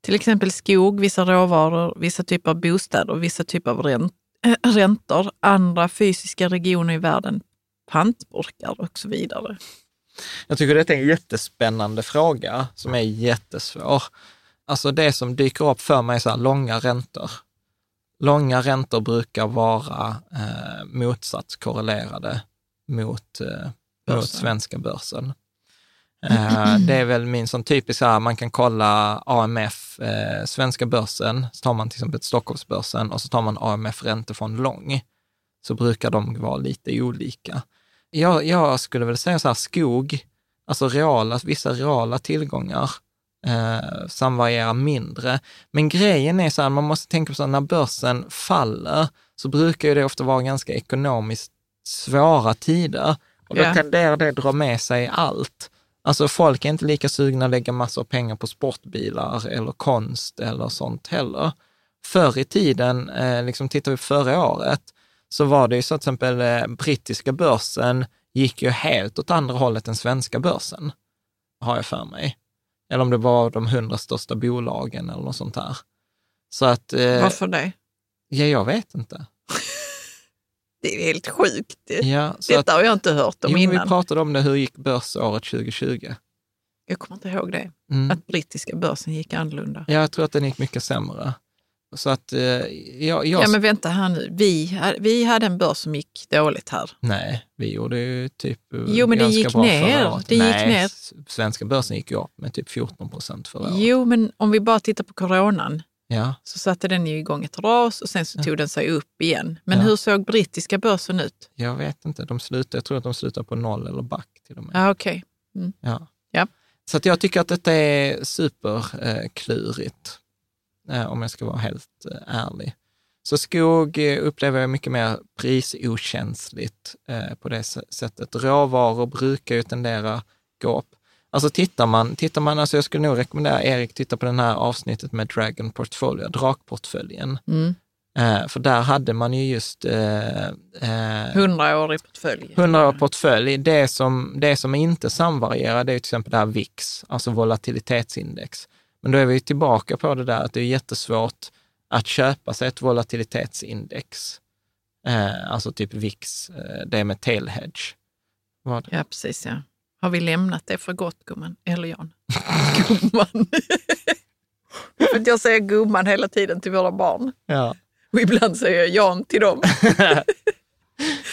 Till exempel skog, vissa råvaror, vissa typer av bostäder, vissa typer av ränt (clears throat) räntor, andra fysiska regioner i världen, pantburkar och så vidare. Jag tycker detta är en jättespännande fråga som är jättesvår. Alltså det som dyker upp för mig är så här långa räntor. Långa räntor brukar vara eh, motsatskorrelerade mot, eh, mot svenska börsen. (clears throat) Eh, det är väl min sån typisk, här, man kan kolla AMF, eh, svenska börsen, så tar man till exempel Stockholmsbörsen och så tar man AMF räntefond lång. Så brukar de vara lite olika. Jag, jag skulle väl säga så här, skog, alltså reala, vissa reala tillgångar eh, samvarierar mindre. Men grejen är så här, man måste tänka på så här, när börsen faller så brukar ju det ofta vara ganska ekonomiskt svåra tider och då yeah. tenderar det dra med sig allt. Alltså folk är inte lika sugna att lägga massor av pengar på sportbilar eller konst eller sånt heller. Förr i tiden, eh, liksom tittar vi förra året, så var det ju så att till exempel eh, brittiska börsen gick ju helt åt andra hållet än svenska börsen, har jag för mig. Eller om det var de hundra största bolagen eller något sånt här. Så att, eh, Varför det? Ja, jag vet inte. (laughs) det är helt sjukt. Ja, Detta att, har jag inte hört om jo, innan. Vi pratade om det, hur gick börsåret 2020? Jag kommer inte ihåg det, mm. att brittiska börsen gick annorlunda. Ja, jag tror att den gick mycket sämre. Så att, eh, jag, jag... Ja, men vänta här nu. Vi, vi hade en börs som gick dåligt här. Nej, vi gjorde ju typ Jo, men det gick ner. Det Nej, gick ner. svenska börsen gick ju upp med typ 14 procent förra året. Jo, men om vi bara tittar på coronan, ja. så satte den ju igång ett ras och sen så tog den sig upp igen. Men ja. hur såg brittiska börsen ut? Jag vet inte. De slutade, jag tror att de slutade på noll eller back till och med. Ah, okay. Mm. Ja, Ja. Så att jag tycker att detta är superklurigt. Eh, om jag ska vara helt eh, ärlig. Så skog eh, upplever jag mycket mer prisokänsligt på det sättet. Råvaror brukar ju tendera gå upp. Alltså tittar man, tittar man, alltså jag skulle nog rekommendera Erik titta på det här avsnittet med Dragon Portfolio, drakportföljen. Mm. Eh, för där hade man ju just... Hundraårig eh, portfölj. Hundraårig portfölj. Det som, det som inte samvarierar, det är till exempel det här VIX, alltså volatilitetsindex. Men då är vi tillbaka på det där att det är jättesvårt att köpa sig ett volatilitetsindex. Eh, alltså typ VIX, eh, det med tail hedge. Vad? Ja, precis. Ja. Har vi lämnat det för gott, gumman? Eller Jan? (laughs) gumman. för att jag säger gumman hela tiden till våra barn. Ja. Och ibland säger jag Jan till dem. (laughs)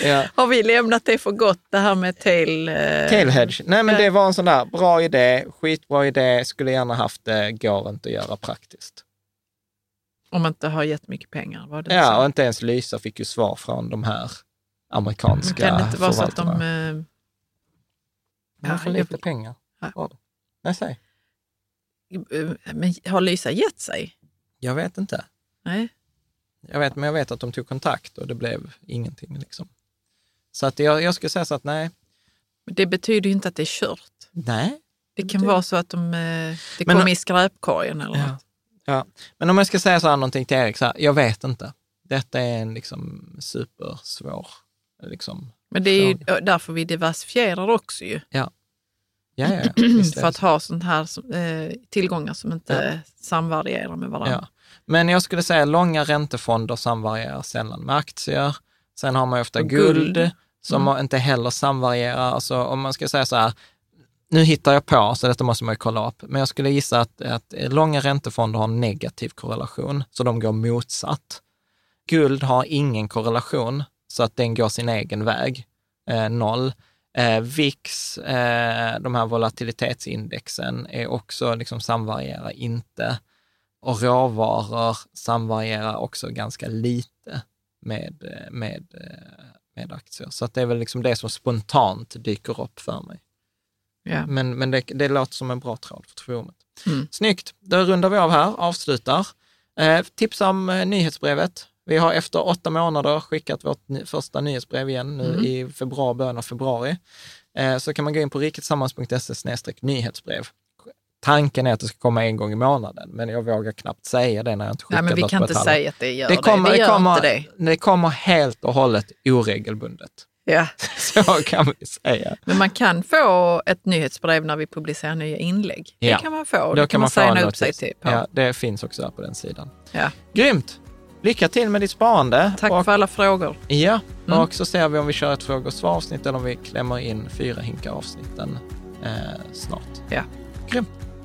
Ja. (laughs) Har vi lämnat det för gott, det här med tail... Eh... Tailhedge. Nej, men det var en sån där bra idé, skitbra idé, skulle gärna haft det, går inte att göra praktiskt. Om man inte har jättemycket pengar? Var det ja, så? och inte ens Lysa fick ju svar från de här amerikanska Kan det inte vara så att de... Eh... De har för lite pengar. Ja. Nej, säg. Eh, men har Lysa gett sig? Jag vet inte. Nej. Jag vet, men jag vet att de tog kontakt och det blev ingenting. Liksom. Så att jag, jag skulle säga så att nej. Det betyder ju inte att det är kört. Nej, Det kan vara så att de, eh, det Men- kom i skräpkorgen eller Ja. något. Ja. Men om jag ska säga så här någonting till Erik, så här, jag vet inte. Detta är en liksom supersvår, liksom. Men det är ju därför vi diversifierar också ju. Ja, ja, ja. (clears throat) För det att ha sånt här som- eh, tillgångar som inte samvarierar med varandra. Men jag skulle säga långa räntefonder samvarierar sällan med aktier. Sen har man ju ofta Och guld, guld. som inte heller samvarierar. Alltså om man ska säga så här, nu hittar jag på, så detta måste man ju kolla upp, men jag skulle gissa att, att långa räntefonder har negativ korrelation, så de går motsatt. Guld har ingen korrelation, så att den går sin egen väg, eh, noll. Eh, VIX, eh, de här volatilitetsindexen, är också liksom samvarierar inte. Och råvaror samvarierar också ganska lite med, med, med aktier. Så att det är väl liksom det som spontant dyker upp för mig. Ja. Men, men det, det låter som en bra tråd för forumet. Mm. Snyggt, då rundar vi av här, avslutar. Eh, tipsa om eh, nyhetsbrevet. Vi har efter åtta månader skickat vårt första nyhetsbrev igen nu Mm. i februari, början av februari. Eh, så kan man gå in på riketsammans.se nyhetsbrev. Tanken är att det ska komma en gång i månaden, men jag vågar knappt säga det när jag inte skickat Nej, men vi kan inte säga att det gör det. det. Kommer, det det, kommer, det. det kommer helt och hållet oregelbundet. Ja. (laughs) Så kan vi säga. Men man kan få ett nyhetsbrev när vi publicerar nya inlägg. Ja. Det kan man få. Då Det kan man få signa upp sig till. På. Ja, det finns också där på den sidan. Ja. Grymt! Lycka till med ditt sparande. Tack och, för alla frågor. Ja, Mm. och så ser vi om vi kör ett fråga och svar-avsnitt eller om vi klämmer in fyra hinkar avsnitten eh, snart. Ja. Grymt!